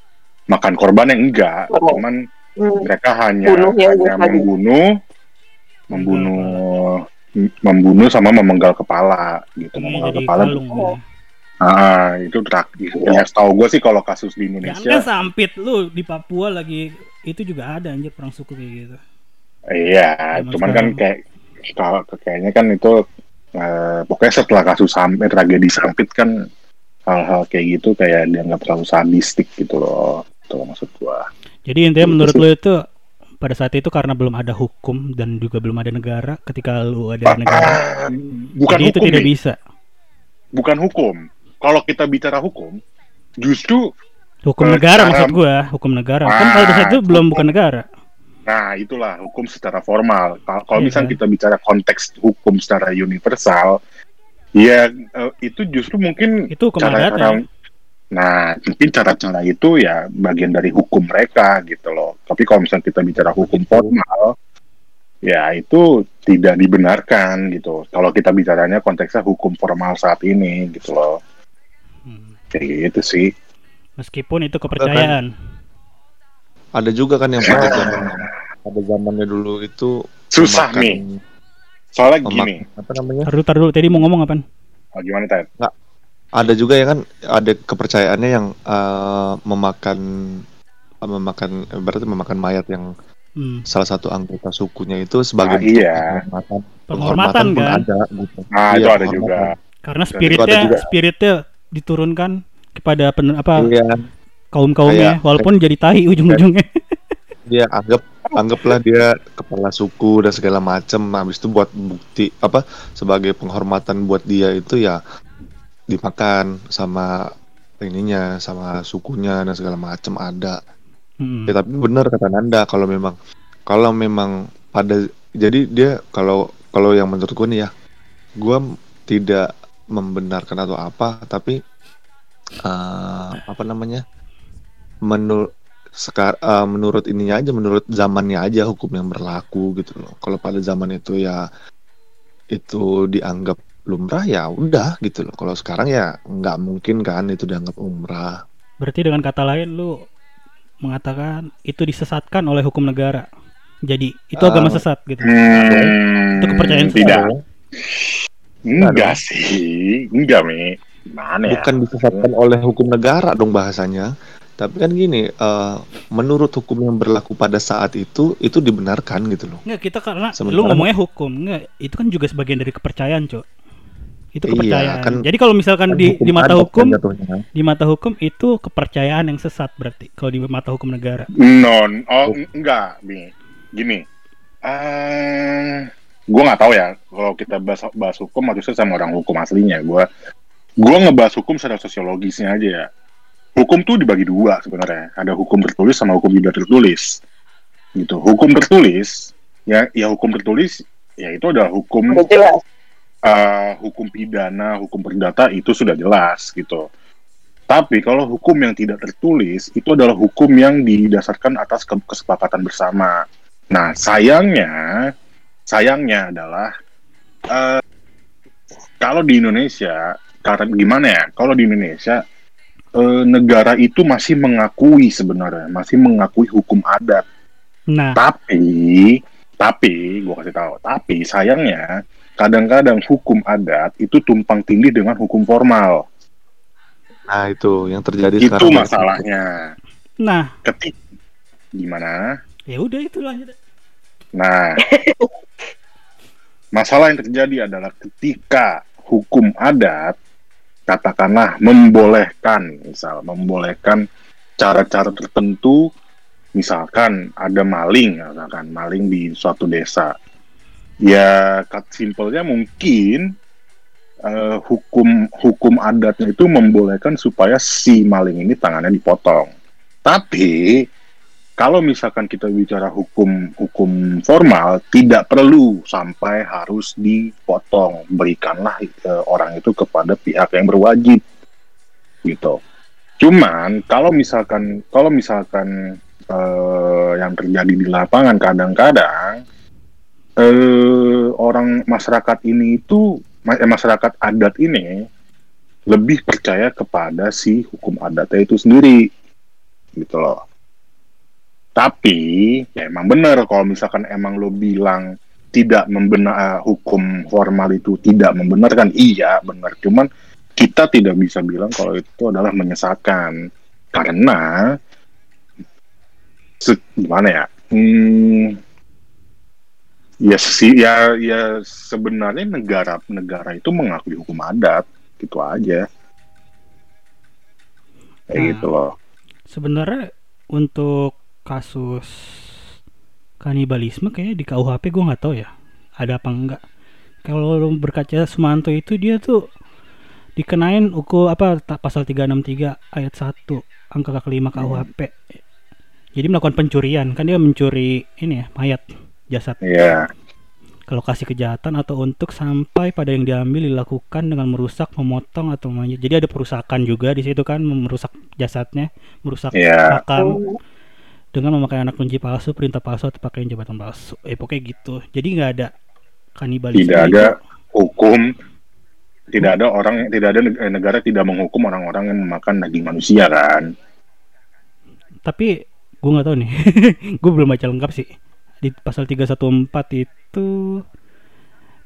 makan korban yang enggak. Oh. cuman Hmm. mereka hanya hanya membunuh membunuh membunuh sama memenggal kepala gitu Ini memenggal kepala kalung Oh. ah itu terakhir ya setahu gue sih kalau kasus di Jangan kan Indonesia sampit lu di Papua lagi itu juga ada anjir perang suku kayak gitu. iya Zaman cuman kan kayak kalau kayaknya kan itu eh, pokoknya setelah kasus sampai tragedi sampit kan hal-hal kayak gitu kayak dianggap terlalu sadistik gitu loh itu maksud gua Jadi intinya Gitu menurut lu itu pada saat itu karena belum ada hukum dan juga belum ada negara ketika lu ada negara. Bukan Jadi itu hukum tidak nih. bisa. bukan hukum kalau kita bicara hukum justru Hukum Eh, negara cara- maksud gua, hukum negara. kan Ah, pada saat itu belum hukum. bukan negara. Nah, itulah hukum secara formal. Kalau kalau Iya. misalnya kita bicara konteks hukum secara universal, ya eh, itu justru mungkin Itu hukum adat cara-cara ya. Nah, mungkin cara-cara itu ya bagian dari hukum mereka gitu loh. Tapi kalau misalnya kita bicara hukum formal, ya itu tidak dibenarkan gitu. Kalau kita bicaranya konteksnya hukum formal saat ini gitu loh. Hmm. Kayak gitu sih. Meskipun itu kepercayaan. Ada juga kan yang pada zaman pada zamannya dulu itu Susah memakan- nih. Soalnya gini, apa namanya? Taruh taruh dulu tadi mau ngomong apaan? oh, gimana Ted? Ada juga ya kan ada kepercayaannya yang eh, memakan eh, memakan berarti memakan mayat yang Hmm. salah satu anggota sukunya itu sebagai Ah, bentuk iya. penghormatan. Penghormatan pun kan? ada gitu. Nah, Iya, itu ada penghormatan. juga. Karena spiritnya juga. spiritnya diturunkan kepada pen, apa Iya, kaum kaumnya, Kayak- walaupun jadi tahi ujung-ujungnya. dia anggap anggaplah dia kepala suku dan segala macam. Habis itu buat bukti apa sebagai penghormatan buat dia itu ya dimakan sama ininya sama sukunya dan segala macam ada. Hmm. Ya tapi benar kata Nanda kalau memang kalau memang pada jadi dia kalau kalau yang menurut gue nih ya gue tidak membenarkan atau apa tapi eh, apa namanya menurut sekar eh, menurut ininya aja menurut zamannya aja hukum yang berlaku gitu loh kalau pada zaman itu ya itu dianggap lumrah ya udah gitu loh kalau sekarang ya nggak mungkin kan itu dianggap umrah Berarti dengan kata lain lu mengatakan itu disesatkan oleh hukum negara. Jadi itu Ah. agama sesat gitu. Hmm, Itu kepercayaan tidak. Enggak sih, enggak mi. Gimana ya? bukan disesatkan oleh hukum negara dong bahasanya tapi kan gini eh, menurut hukum yang berlaku pada saat itu itu dibenarkan gitu loh Enggak, kita karena lu Sementara- ngomongnya hukum. Enggak, itu kan juga sebagian dari kepercayaan, Cok. Itu Iya, kepercayaan. kan- Jadi kalau misalkan Kan di, di mata adat hukum, kan jatuhnya. di mata hukum itu kepercayaan yang sesat berarti kalau di mata hukum negara. Non, oh en- enggak. Gini, eh gue nggak tahu ya kalau kita bahas, bahas hukum maksudnya sama orang hukum aslinya. Gue gue ngebahas hukum secara sosiologisnya aja ya. Hukum tuh dibagi dua sebenarnya. Ada hukum tertulis sama hukum tidak tertulis. Gitu. Hukum tertulis ya ya hukum tertulis ya itu adalah hukum Udah eh, hukum pidana, hukum perdata itu sudah jelas gitu. Tapi kalau hukum yang tidak tertulis itu adalah hukum yang didasarkan atas ke- kesepakatan bersama. Nah, sayangnya, sayangnya adalah eh, kalau di Indonesia, karena gimana ya? Kalau di Indonesia eh, negara itu masih mengakui sebenarnya, masih mengakui hukum adat. Nah, Tapi, tapi, gue kasih tahu, tapi sayangnya kadang-kadang hukum adat itu tumpang tindih dengan hukum formal. Nah itu yang terjadi itu sekarang. masalahnya. nah, Ketik gimana? ya udah itu lanjut. Nah, masalah yang terjadi adalah ketika hukum adat katakanlah membolehkan, misal membolehkan cara-cara tertentu, misalkan ada maling, misalkan maling di suatu desa, ya cut simpelnya mungkin eh, hukum hukum adatnya itu membolehkan supaya si maling ini tangannya dipotong. Tapi kalau misalkan kita bicara hukum hukum formal tidak perlu sampai harus dipotong berikanlah eh, orang itu kepada pihak yang berwajib gitu cuman kalau misalkan kalau misalkan eh, yang terjadi di lapangan kadang-kadang eh, orang masyarakat ini itu eh, masyarakat adat ini lebih percaya kepada si hukum adatnya itu sendiri gitu loh. Tapi ya emang bener kalau misalkan emang lo bilang tidak membenar eh, hukum formal itu tidak membenarkan iya benar. Cuman kita tidak bisa bilang kalau itu adalah menyesatkan. Karena se- gimana ya? Hmm, ya sih ya ya sebenarnya negara negara itu mengakui hukum adat gitu aja kayak Nah. gitu loh Sebenarnya untuk kasus kanibalisme kayaknya di KUHP gue nggak tahu ya ada apa enggak. Kalau berkaca Sumanto itu dia tuh dikenain hukum apa pasal 363 ayat 1 angka kelima KUHP. Jadi melakukan pencurian kan dia mencuri ini ya mayat jasad ya ke lokasi kejahatan atau untuk sampai pada yang diambil dilakukan dengan merusak, memotong atau menya- Jadi ada perusakan juga di situ kan merusak jasadnya, merusak ya makam dengan memakai anak kunci palsu, perintah palsu atau pakaian jabatan palsu. Eh pokoknya gitu. Jadi nggak ada kanibalisme. tidak ada itu. hukum tidak ada orang tidak ada neg- negara tidak menghukum orang-orang yang memakan daging manusia kan Tapi gue nggak tahu nih. gue belum baca lengkap sih. Di pasal 314 itu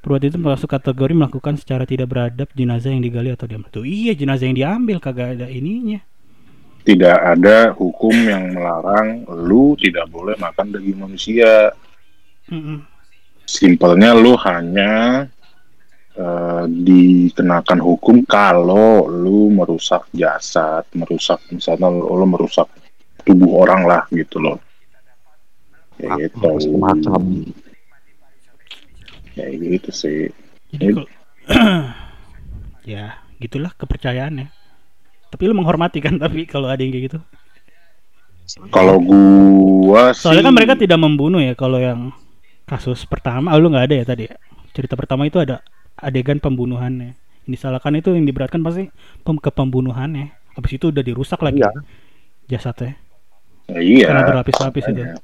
perbuatan itu masuk kategori melakukan secara tidak beradab jenazah yang digali atau diambil. Tuh iya jenazah yang diambil kagak ada ininya. tidak ada hukum yang melarang lu tidak boleh makan daging manusia Mm-mm. simpelnya lu hanya eh, dikenakan hukum kalau lu merusak jasad merusak misalnya lu, lu merusak tubuh orang lah gitu loh kayak gitu Macam. kayak gitu sih Jadi kalau ya gitulah kepercayaannya. Tapi lu menghormati kan tapi kalau ada yang kayak gitu. kalau gua sih Soalnya kan mereka tidak membunuh ya kalau yang kasus pertama, oh, lu nggak ada ya tadi ya. Cerita pertama itu ada adegan pembunuhannya. Yang disalahkan itu yang diberatkan pasti pem ke pembunuhannya. Habis itu udah dirusak lagi Iya. jasadnya. Ya, iya Karena berlapis-lapis itu. Ya,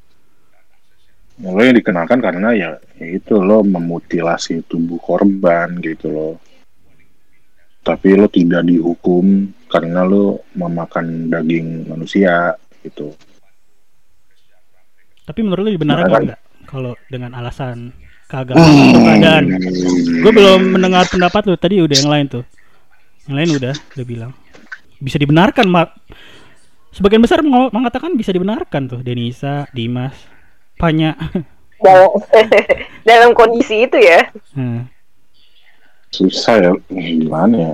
lo yang dikenakan karena ya, ya itu lo memutilasi tubuh korban gitu loh tapi lo tidak dihukum karena lo memakan daging manusia gitu Tapi menurut lu dibenarkan Nah, kan- nggak kalau dengan alasan keagamaan atau keadaan? Gue belum mendengar pendapat lu tadi udah yang lain tuh. Yang lain udah udah bilang bisa dibenarkan mak. Sebagian besar meng- mengatakan bisa dibenarkan tuh Denisa, Dimas, Panya. dalam dalam kondisi itu ya Hmm. susah ya gimana ya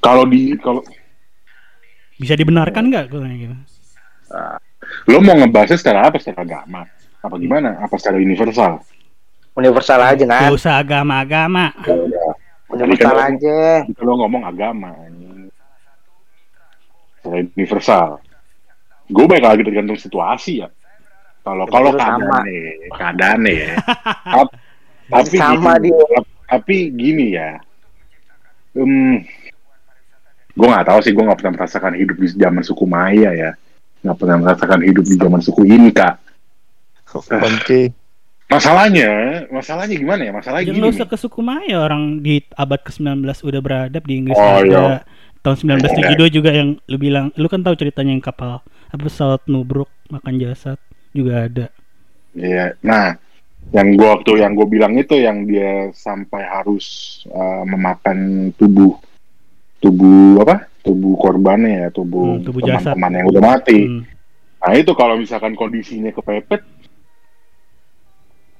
kalau di kalau Bisa dibenarkan nggak gitu? lo mau ngebahasnya secara apa secara agama apa gimana apa secara universal universal aja Gak kan usah agama-agama. Ya universal kan aja lo ngomong agama secara universal. Gue baik lagi tergantung situasi ya. Kalau kalau keadaan sama. nih, keadaan nih. ya. Tap- tapi Sama gini, tapi gini ya. Hmm, gue nggak tahu sih, gue nggak pernah merasakan hidup di zaman suku Maya ya. Nggak pernah merasakan hidup di zaman suku Inka. Oke. Masalahnya, masalahnya gimana ya? Masalahnya Jangan gini nggak usah ke suku Maya orang di abad ke-19 udah beradab di Inggris Oh, ada iya. tahun 1972 juga yang lu bilang lu kan tahu ceritanya yang kapal apa pesawat nubruk makan jasad juga ada. Iya. Nah, yang gua waktu yang gue bilang itu yang dia sampai harus uh, memakan tubuh tubuh apa? Tubuh korbannya ya, tubuh, Hmm, tubuh teman-teman yang udah mati. Hmm. Nah, itu kalau misalkan kondisinya kepepet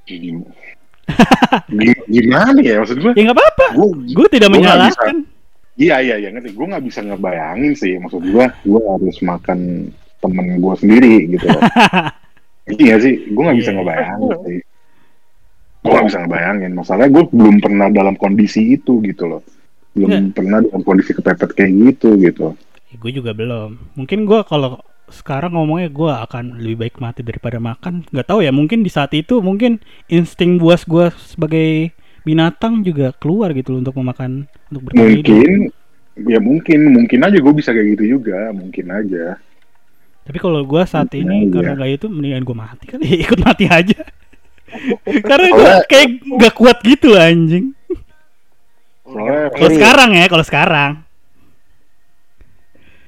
gim- Gim- gimana ya maksud gue? Ya nggak apa-apa. Gue tidak Gua menyalahkan. Iya iya iya ngerti. Gue nggak bisa ngebayangin sih maksud gue. Gue harus makan temen gue sendiri gitu. iya sih. Gue nggak bisa Iya. ngebayangin sih. Gue nggak bisa ngebayangin. Masalahnya gue belum pernah dalam kondisi itu gitu loh. Belum pernah dalam kondisi kepepet kayak gitu gitu. gue juga belum. Mungkin gue kalau sekarang ngomongnya gue akan lebih baik mati daripada makan. Nggak tahu ya. Mungkin di saat itu mungkin insting buas gue sebagai binatang juga keluar gitu loh untuk memakan untuk bertahan hidup. Mungkin ya mungkin mungkin aja gue bisa kayak gitu juga. Mungkin aja. Tapi kalau gue saat Mungkin ini aja. karena kayak itu mendingan gue mati kali ya, ikut mati aja. karena gue kayak nggak kuat gitu anjing. Kalau sekarang ya, kalau sekarang.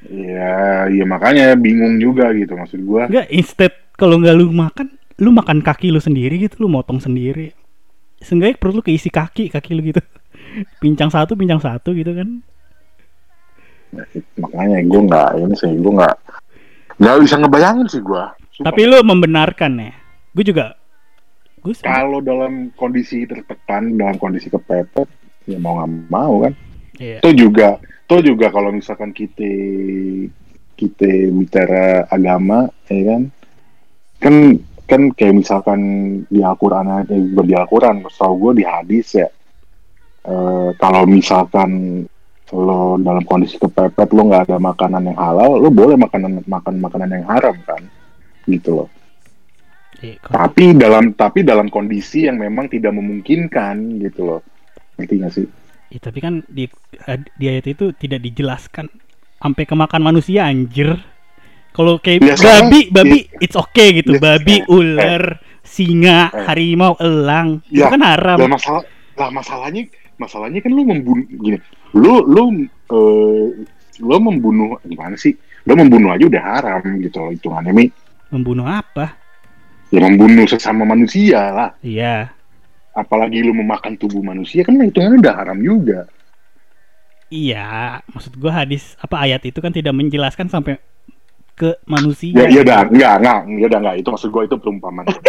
ya ya makanya bingung juga gitu maksud gue. Enggak, instead kalau nggak lu makan, lu makan kaki lu sendiri gitu, lu motong sendiri. Seenggaknya perut lu keisi kaki, kaki lu gitu. Pincang satu, pincang satu gitu kan. makanya gue nggak ini sih gue nggak nggak bisa ngebayangin sih gue Tapi lu membenarkan ya. Gue juga gue kalau dalam kondisi tertekan dalam kondisi kepepet ya mau nggak mau kan? Iya. itu juga itu juga kalau misalkan kita kita bicara agama ya kan? Kan kan kayak misalkan di Al-Quran eh, di Al-Quran gue di hadis ya. Eh, kalau misalkan lo dalam kondisi kepepet lo nggak ada makanan yang halal lo boleh makanan makan makanan yang haram kan gitu loh Iya, tapi dalam tapi dalam kondisi yang memang tidak memungkinkan gitu loh ngerti gak sih Iya, tapi kan di di ayat itu tidak dijelaskan sampai kemakan manusia anjir. Kalau kayak Ya, babi, babi it's okay gitu. Ya, babi, eh, ular, singa, eh. harimau, elang. Ya, itu kan haram. lah masalah lah masalahnya masalahnya kan lu membunuh gini lu lu eh, lu membunuh gimana sih lu membunuh aja udah haram gitu loh hitungannya mi Membunuh apa? ya membunuh sesama manusia lah Iya. apalagi lu memakan tubuh manusia kan hitungannya udah haram juga Iya, maksud gua hadis apa ayat itu kan tidak menjelaskan sampai ke manusia. ya iya dah enggak enggak ya udah enggak itu maksud gua itu perumpamaan gitu.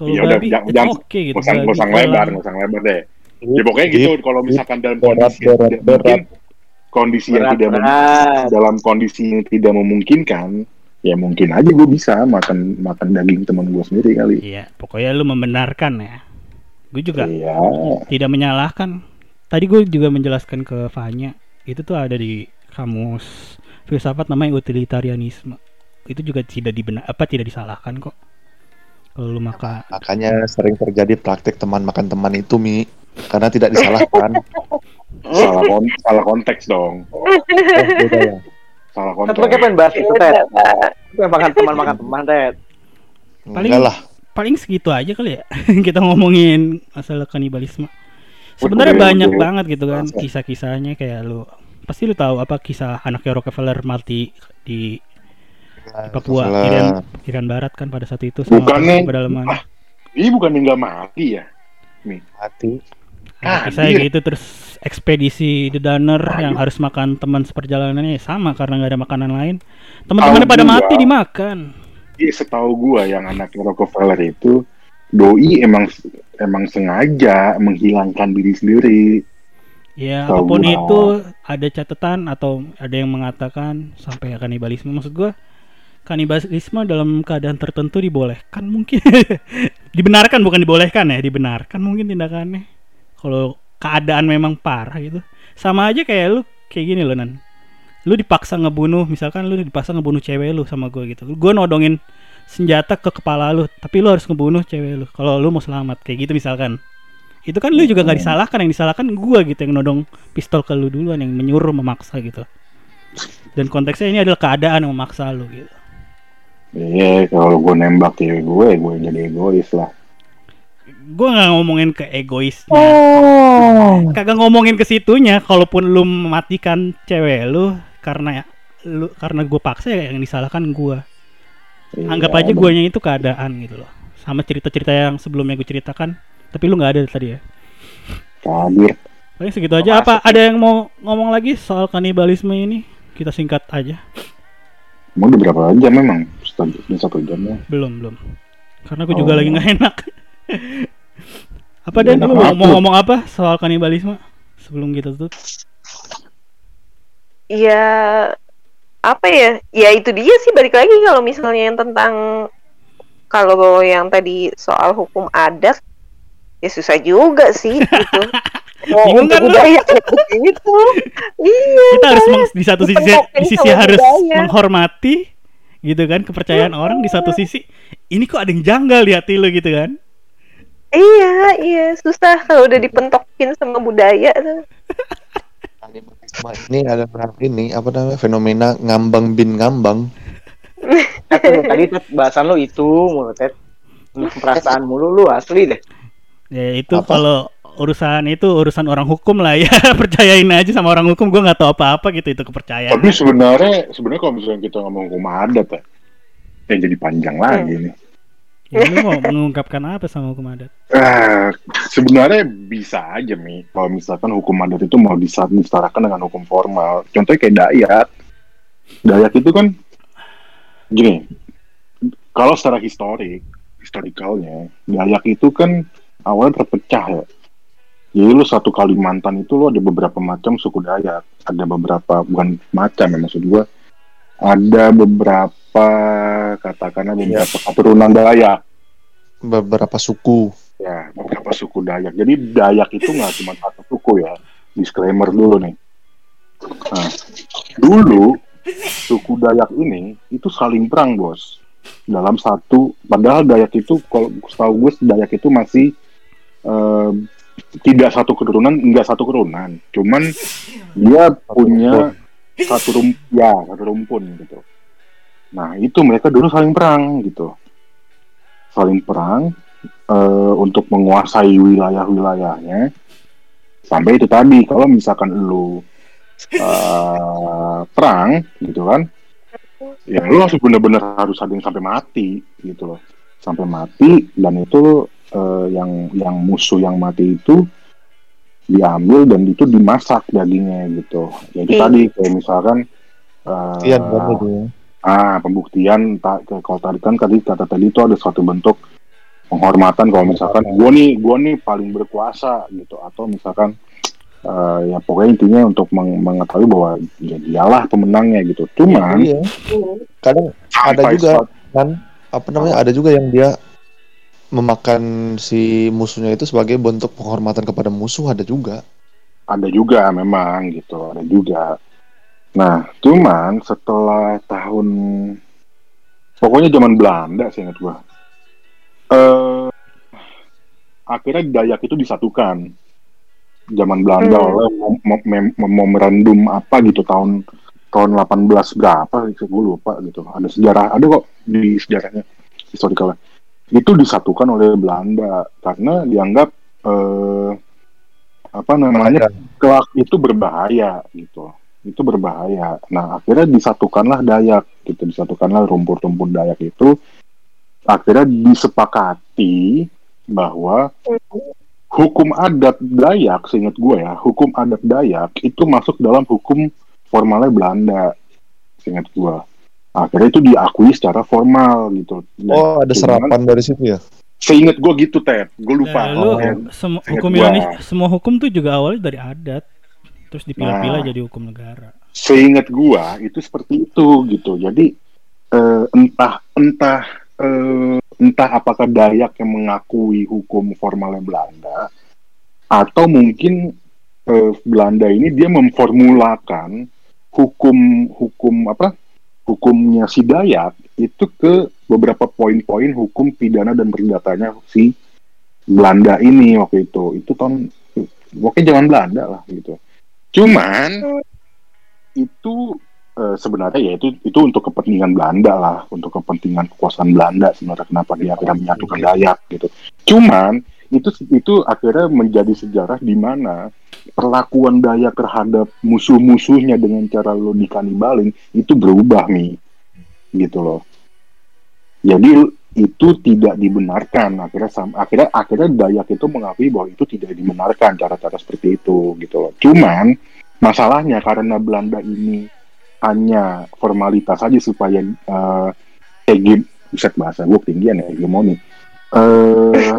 Kalau Ya udah, babi jangan- it's jangan- okay gitu. Babi, usah lebar usah lebar deh ya pokoknya gitu kalau misalkan dalam kondisi berat, berat. mungkin kondisi yang Berat, tidak mem- berat. dalam kondisi yang tidak memungkinkan ya mungkin aja gue bisa makan makan daging teman gue sendiri kali Iya, pokoknya lu membenarkan ya. Gue juga iya tidak menyalahkan. Tadi gue juga menjelaskan ke Fanya, itu tuh ada di kamus filsafat namanya utilitarianisme. Itu juga tidak dibenar apa tidak disalahkan kok. Kalau lu makan Makanya sering terjadi praktik teman makan teman itu Mi karena tidak disalahkan. salah kon- salah konteks dong Eh, beda ya. salah konteks kayak pengen bahas itu, Ted. Makan teman makan teman, Ted. Paling- Enggak lah. paling segitu aja kali ya kita ngomongin masalah kanibalisme. Sebenarnya Udah, banyak udah. banget gitu kan kisah-kisahnya kayak lu pasti lu tahu apa kisah anaknya Rockefeller mati di Papua, Salah. Irian, Irian Barat kan pada saat itu sama Bukannya- pedalaman. ah, ini bukan yang nggak mati ya Mati. Nah, Ah, kisah iya. gitu terus ekspedisi The Dunner yang harus makan teman seperjalanannya ya sama karena nggak ada makanan lain. Teman-temannya pada gua. mati dimakan. Iya setahu gue yang anaknya Rockefeller itu doi emang emang sengaja menghilangkan diri sendiri Ya Tahu apa pun gua. itu ada catatan atau ada yang mengatakan sampai kanibalisme maksud gua kanibalisme dalam keadaan tertentu dibolehkan mungkin. Dibenarkan bukan dibolehkan ya dibenarkan mungkin tindakannya. Kalau keadaan memang parah gitu. Sama aja kayak lu kayak gini loh nan. Lu dipaksa ngebunuh misalkan lu dipaksa ngebunuh cewek lu sama gue gitu. Gue nodongin senjata ke kepala lu tapi lu harus ngebunuh cewek lu kalau lu mau selamat kayak gitu misalkan. Itu kan lu juga nggak disalahkan yang disalahkan gue gitu yang nodong pistol ke lu duluan yang menyuruh memaksa gitu. Dan konteksnya ini adalah keadaan yang memaksa lu gitu Iya, kalau gue nembak cewek gue, gue jadi egois lah. gue nggak ngomongin ke egoisnya. Oh. kagak ngomongin ke situnya kalaupun lu mematikan cewek lu karena lu karena gue paksa ya yang disalahkan gue Iya, anggap aja guanya itu keadaan gitu loh. Sama cerita-cerita yang sebelumnya gue ceritakan tapi lu nggak ada tadi ya. Kabir. paling segitu aja. Apa ada yang mau ngomong lagi soal kanibalisme ini? Kita singkat aja Emang udah berapa jam memang? Setengah udah satu jam ya. belum belum karena juga Oh. lagi nggak enak apa dan lu mau, apa? mau ngomong apa soal kanibalisme sebelum kita tutup ya apa ya ya itu dia sih balik lagi kalau misalnya yang tentang kalau yang tadi soal hukum adat ya susah juga sih gitu mau Bingung kan lu? budaya kayak begitu iya kita harus meng- di satu sisi di sisi harus budaya. menghormati gitu kan kepercayaan orang di satu sisi ini kok ada yang janggal di hati lu gitu kan iya iya susah kalau udah dipentokin sama budaya tuh ini adalah ini apa namanya fenomena ngambang bin ngambang. Tadi bahasan lu itu mulu Ted. Perasaan mulu lu asli deh. ya itu kalau urusan itu urusan orang hukum lah ya percayain aja sama orang hukum gue nggak tahu apa-apa gitu itu kepercayaan Tapi sebenarnya sebenarnya kalau misalnya kita ngomong hukum adat ya, ya jadi panjang lagi nih. ya, lu mau mengungkapkan apa sama hukum adat Eh, sebenarnya bisa aja mi kalau misalkan hukum adat itu mau disetarakan dengan hukum formal. Contohnya kayak Dayak. Dayak itu kan gini. Kalau secara historik, historikalnya, Dayak itu kan awalnya terpecah ya. Jadi lu satu Kalimantan itu lu ada beberapa macam suku Dayak. Ada beberapa bukan macam ya maksud gua. Ada beberapa katakanlah beberapa keturunan Dayak Beberapa suku. ya beberapa suku Dayak. Jadi Dayak itu nggak cuma satu suku ya. Disclaimer dulu nih. Nah, dulu suku Dayak ini itu saling perang bos dalam satu. Padahal Dayak itu kalau setahu gue Dayak itu masih eh, tidak satu keturunan, enggak satu keturunan. Cuman dia punya satu rum ya satu rumpun gitu. Nah itu mereka dulu saling perang gitu, saling perang eh, untuk menguasai wilayah-wilayahnya. Sampai itu tadi kalau misalkan lu eh, perang gitu kan, ya lu harus bener-bener harus yang sampai mati gitu loh, sampai mati dan itu eh, yang yang musuh yang mati itu diambil dan itu dimasak dagingnya gitu. Jadi Iya. tadi kayak misalkan eh, Iya, benar itu. ah pembuktian tak kayak kalau tadi kan tadi kata tadi itu ada suatu bentuk penghormatan kalau misalkan gua nih gua nih paling berkuasa gitu atau misalkan eh, ya pokoknya intinya untuk meng- mengetahui bahwa ya dialah pemenangnya gitu. Cuman Iya. Kadang ada juga kan apa namanya ada juga yang dia memakan si musuhnya itu sebagai bentuk penghormatan kepada musuh ada juga. ada juga memang gitu. Ada juga. Nah cuman setelah tahun pokoknya zaman Belanda saya ingat gua. Eh akhirnya Dayak itu disatukan. Zaman Belanda Hmm. oleh mem- mem- mem- memorandum apa gitu tahun tahun 18 berapa gue lupa gitu. Ada sejarah ada kok di sejarahnya historikalnya itu disatukan oleh Belanda karena dianggap eh, apa namanya kelak itu berbahaya gitu. Itu berbahaya. Nah akhirnya disatukanlah Dayak gitu disatukanlah rumpun-rumpun Dayak itu. Akhirnya disepakati bahwa hukum adat Dayak seingat gue ya hukum adat Dayak itu masuk dalam hukum formalnya Belanda seingat gue akhirnya itu diakui secara formal gitu Dan Oh, ada cuman- serapan dari situ ya. seingat gue gitu Ted gue lupa Nah, lu Oh. Ingat hukum gua. Indonesia semua hukum tuh juga awalnya dari adat terus dipilah-pilah Nah. jadi hukum negara seingat gua itu seperti itu gitu jadi eh, entah entah eh, entah apakah Dayak yang mengakui hukum formalnya Belanda atau mungkin eh, Belanda ini dia memformulakan hukum hukum apa hukumnya si Dayak itu ke beberapa poin-poin hukum pidana dan perdatanya si Belanda ini waktu itu. Itu tahun pokoknya zaman Belanda lah gitu. Cuman itu eh, sebenarnya ya itu itu untuk kepentingan Belanda lah untuk kepentingan kekuasaan Belanda sebenarnya kenapa dia akhirnya menyatukan Dayak gitu. Cuman itu itu akhirnya menjadi sejarah di mana perlakuan Dayak terhadap musuh-musuhnya dengan cara lo dikanibalin itu berubah nih gitu loh. Jadi itu tidak dibenarkan. Akhirnya sam- akhirnya akhirnya Dayak itu mengakui bahwa itu tidak dibenarkan cara-cara seperti itu gitu loh. Cuman masalahnya karena Belanda ini hanya formalitas saja supaya eh hege bisa bahasa gue ketinggian ya hegemoni eh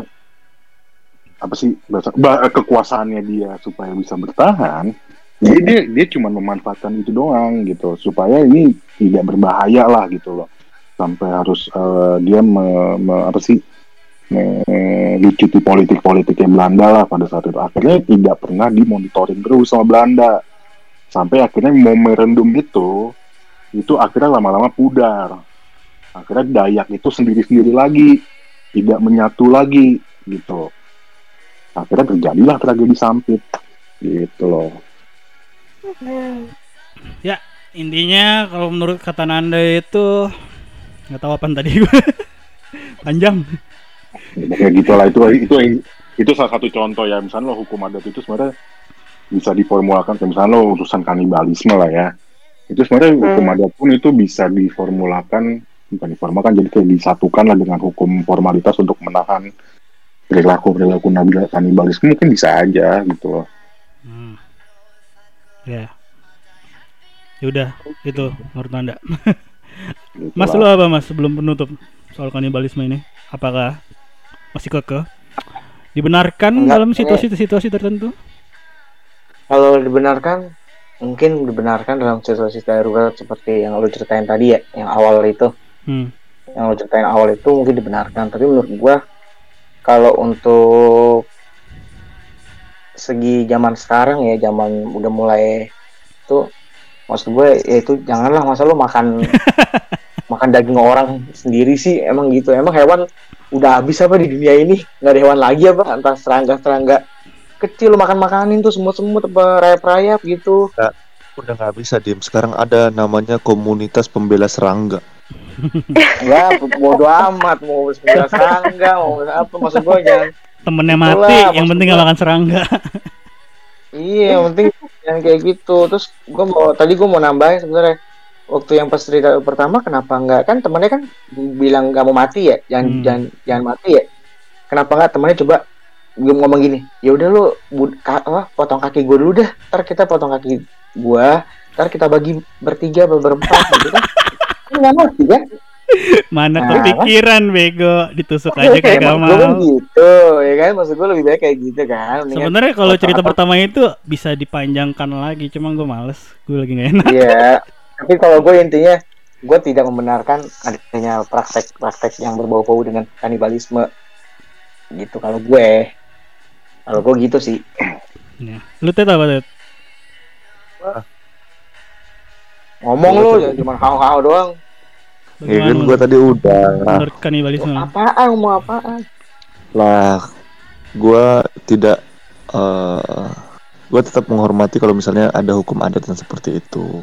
apa sih bahasa ba- kekuasaannya dia supaya bisa bertahan. Jadi dia dia cuma memanfaatkan itu doang gitu. Supaya ini tidak berbahaya lah gitu loh. Sampai harus eh, dia me- me- apa sih melicuti politik-politiknya Belanda lah pada saat itu. Akhirnya tidak pernah dimonitoring terus sama Belanda. Sampai akhirnya momentum itu itu akhirnya lama-lama pudar. Akhirnya Dayak itu sendiri-sendiri lagi tidak menyatu lagi gitu akhirnya terjadilah tragedi Sampit. Gitu loh. Intinya kalau menurut kata Nanda itu nggak tahu apa tadi gue. Panjang. kayak gitulah itu itu itu salah satu contoh ya. Misalnya lo hukum adat itu sebenarnya bisa diformulakan kayak misalnya lo urusan kanibalisme lah ya. Itu sebenarnya hukum adat pun itu bisa diformulakan bukan diformulakan jadi kayak disatukan lah dengan hukum formalitas untuk menahan perilaku perilaku kanibalisme mungkin bisa aja gitu loh Hmm. Ya. Yaudah, itu menurut Anda. Gitu Mas lu apa Mas sebelum penutup soal kanibalisme ini? Apakah masih kekeh? Dibenarkan Enggak, dalam ini- situasi-situasi tertentu? Kalau dibenarkan, mungkin dibenarkan dalam situasi darurat seperti yang lo ceritain tadi ya, yang awal itu, Hmm. yang lo ceritain awal itu mungkin dibenarkan. Tapi menurut gua, kalau untuk segi zaman sekarang ya, zaman udah mulai itu, maksud gue ya itu janganlah masa lo makan makan daging orang sendiri sih, emang gitu. Emang hewan udah habis apa di dunia ini? Nggak ada hewan lagi apa? Entah serangga-serangga kecil lo makan makanin tuh semut semut apa rayap rayap gitu Udah nggak bisa diem. Sekarang ada namanya komunitas pembela serangga. Ya bodo amat mau sepeda serangga mau apa maksud gue jangan. Temennya Itulah, mati, yang maksud penting gak makan serangga. iya yang penting yang kayak gitu. Terus gue mau tadi gue mau nambahin sebenarnya waktu yang pas cerita pertama kenapa nggak? Kan temennya kan bilang nggak mau mati ya jangan Hmm. jangan jangan mati ya. Kenapa nggak? Temennya coba gue ngomong gini ya udah lu ka- apa, potong kaki gue dulu dah ntar kita potong kaki gua ntar kita bagi bertiga atau berempat gitu Kan nggak mati kan Mana Nah, kepikiran bego, ditusuk aja gua kan mau. gitu ya kan? Maksud gue lebih baik kayak gitu kan. Sebenarnya kalau cerita apa- pertama itu bisa dipanjangkan lagi, cuma gue males, gue lagi gak enak. Iya, tapi kalau gue intinya gue tidak membenarkan adanya praktek-praktek yang berbau-bau dengan kanibalisme. Gitu kalau gue. Kalau gue gitu sih. Ya. Lu tet apa tet? Ngomong lu jangan cuma hau-hau doang Ya Bagaimana kan gue tadi udah menurut kanibalisme? apaan ngomong apaan lah. Gue tidak. eh gue tetap menghormati kalau misalnya ada hukum adat yang seperti itu.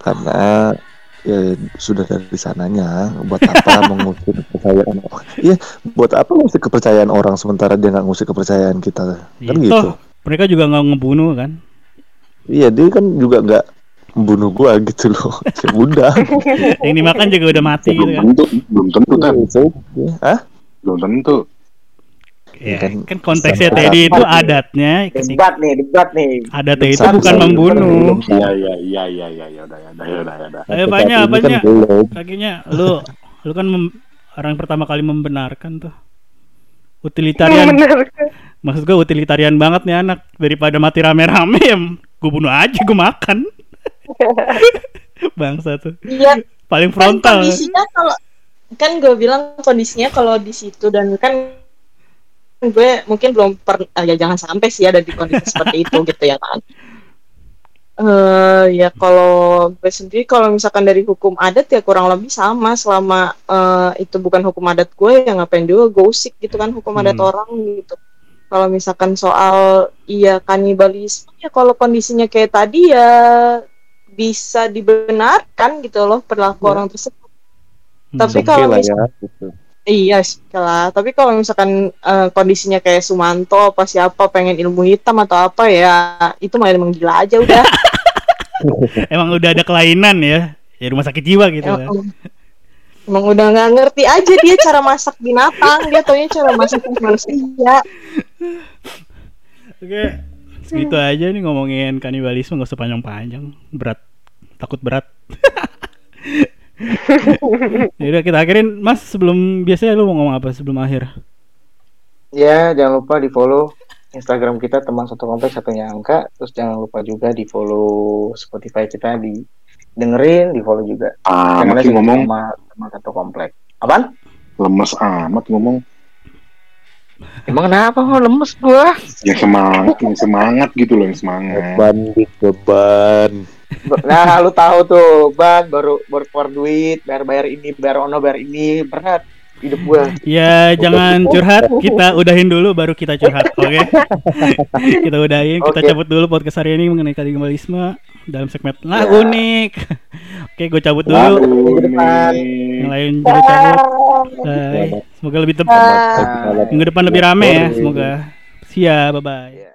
Karena ya sudah dari sananya buat apa mengusir kepercayaan iya buat apa mengusir kepercayaan orang sementara dia nggak ngusir kepercayaan kita kan Itu, gitu mereka juga nggak ngebunuh kan? iya dia kan juga nggak membunuh gua gitu loh ya udah Yang dimakan juga udah mati gitu belum kan? tentu belum tentu kan Hah? belum tentu Ya, kan kan konteksnya tadi itu adatnya, debat nih debat nih adatnya itu bukan membunuh. iya iya iya iya iya ya udah ya udah ya udah ya udah Ayo Saat apanya, ini kan apanya? belum. Kakinya lu lu kan mem- orang pertama kali membenarkan tuh. Utilitarian. Maksud gue utilitarian banget nih anak daripada mati rame-rame ya gue bunuh aja gue makan. Bangsa tuh. Iya, Paling kan frontal. kondisinya kalau kan gue bilang kondisinya kalau di situ dan kan gue mungkin belum per ah, ya jangan sampai sih ada di kondisi seperti itu gitu ya kan Eh ya kalau gue sendiri kalau misalkan dari hukum adat ya kurang lebih sama selama eh, itu bukan hukum adat gue ya ngapain juga gue usik gitu kan hukum adat Hmm. orang gitu. Kalau misalkan soal iya kanibalisme ya kalau kondisinya kayak tadi ya bisa dibenarkan gitu loh perilaku Ya. orang tersebut. Hmm. Tapi Oke kalau ya gitu. Iya lah. Tapi kalau misalkan eh, kondisinya kayak Sumanto apa siapa pengen ilmu hitam atau apa ya itu main emang gila aja udah. Emang udah ada kelainan ya. Ya rumah sakit jiwa gitu kan. emang, emang udah nggak ngerti aja dia cara masak binatang. Dia taunya cara masak manusia. Oke. Segitu aja nih ngomongin kanibalisme nggak usah panjang-panjang. Berat. Takut berat. Yaudah kita akhirin Mas sebelum biasanya lu mau ngomong apa sebelum akhir? Ya, jangan lupa di follow Instagram kita teman satu kompleks satunya angka. Terus jangan lupa juga di follow Spotify kita di dengerin, di follow juga. Ah, juga ngomong sama teman satu kompleks. Apaan? lemes amat ngomong. Emang kenapa kok lemes gua? Yang semangat, yang semangat gitu loh, yang semangat. Beban beban. Nah, lu tahu tuh, ban baru baru keluar duit, bayar bayar ini, bayar ono, bayar ini, berat hidup gua. Ya jangan curhat, kita udahin dulu baru kita curhat, oke? kita udahin, kita cabut dulu podcast hari ini mengenai kanibalisme dalam segmen lah Ya. unik. Oke, gue cabut dulu. Yang lain juga cabut. Bye. Semoga lebih tepat. Nah, Minggu depan lebih rame ya, semoga. Siap, bye bye. Ya.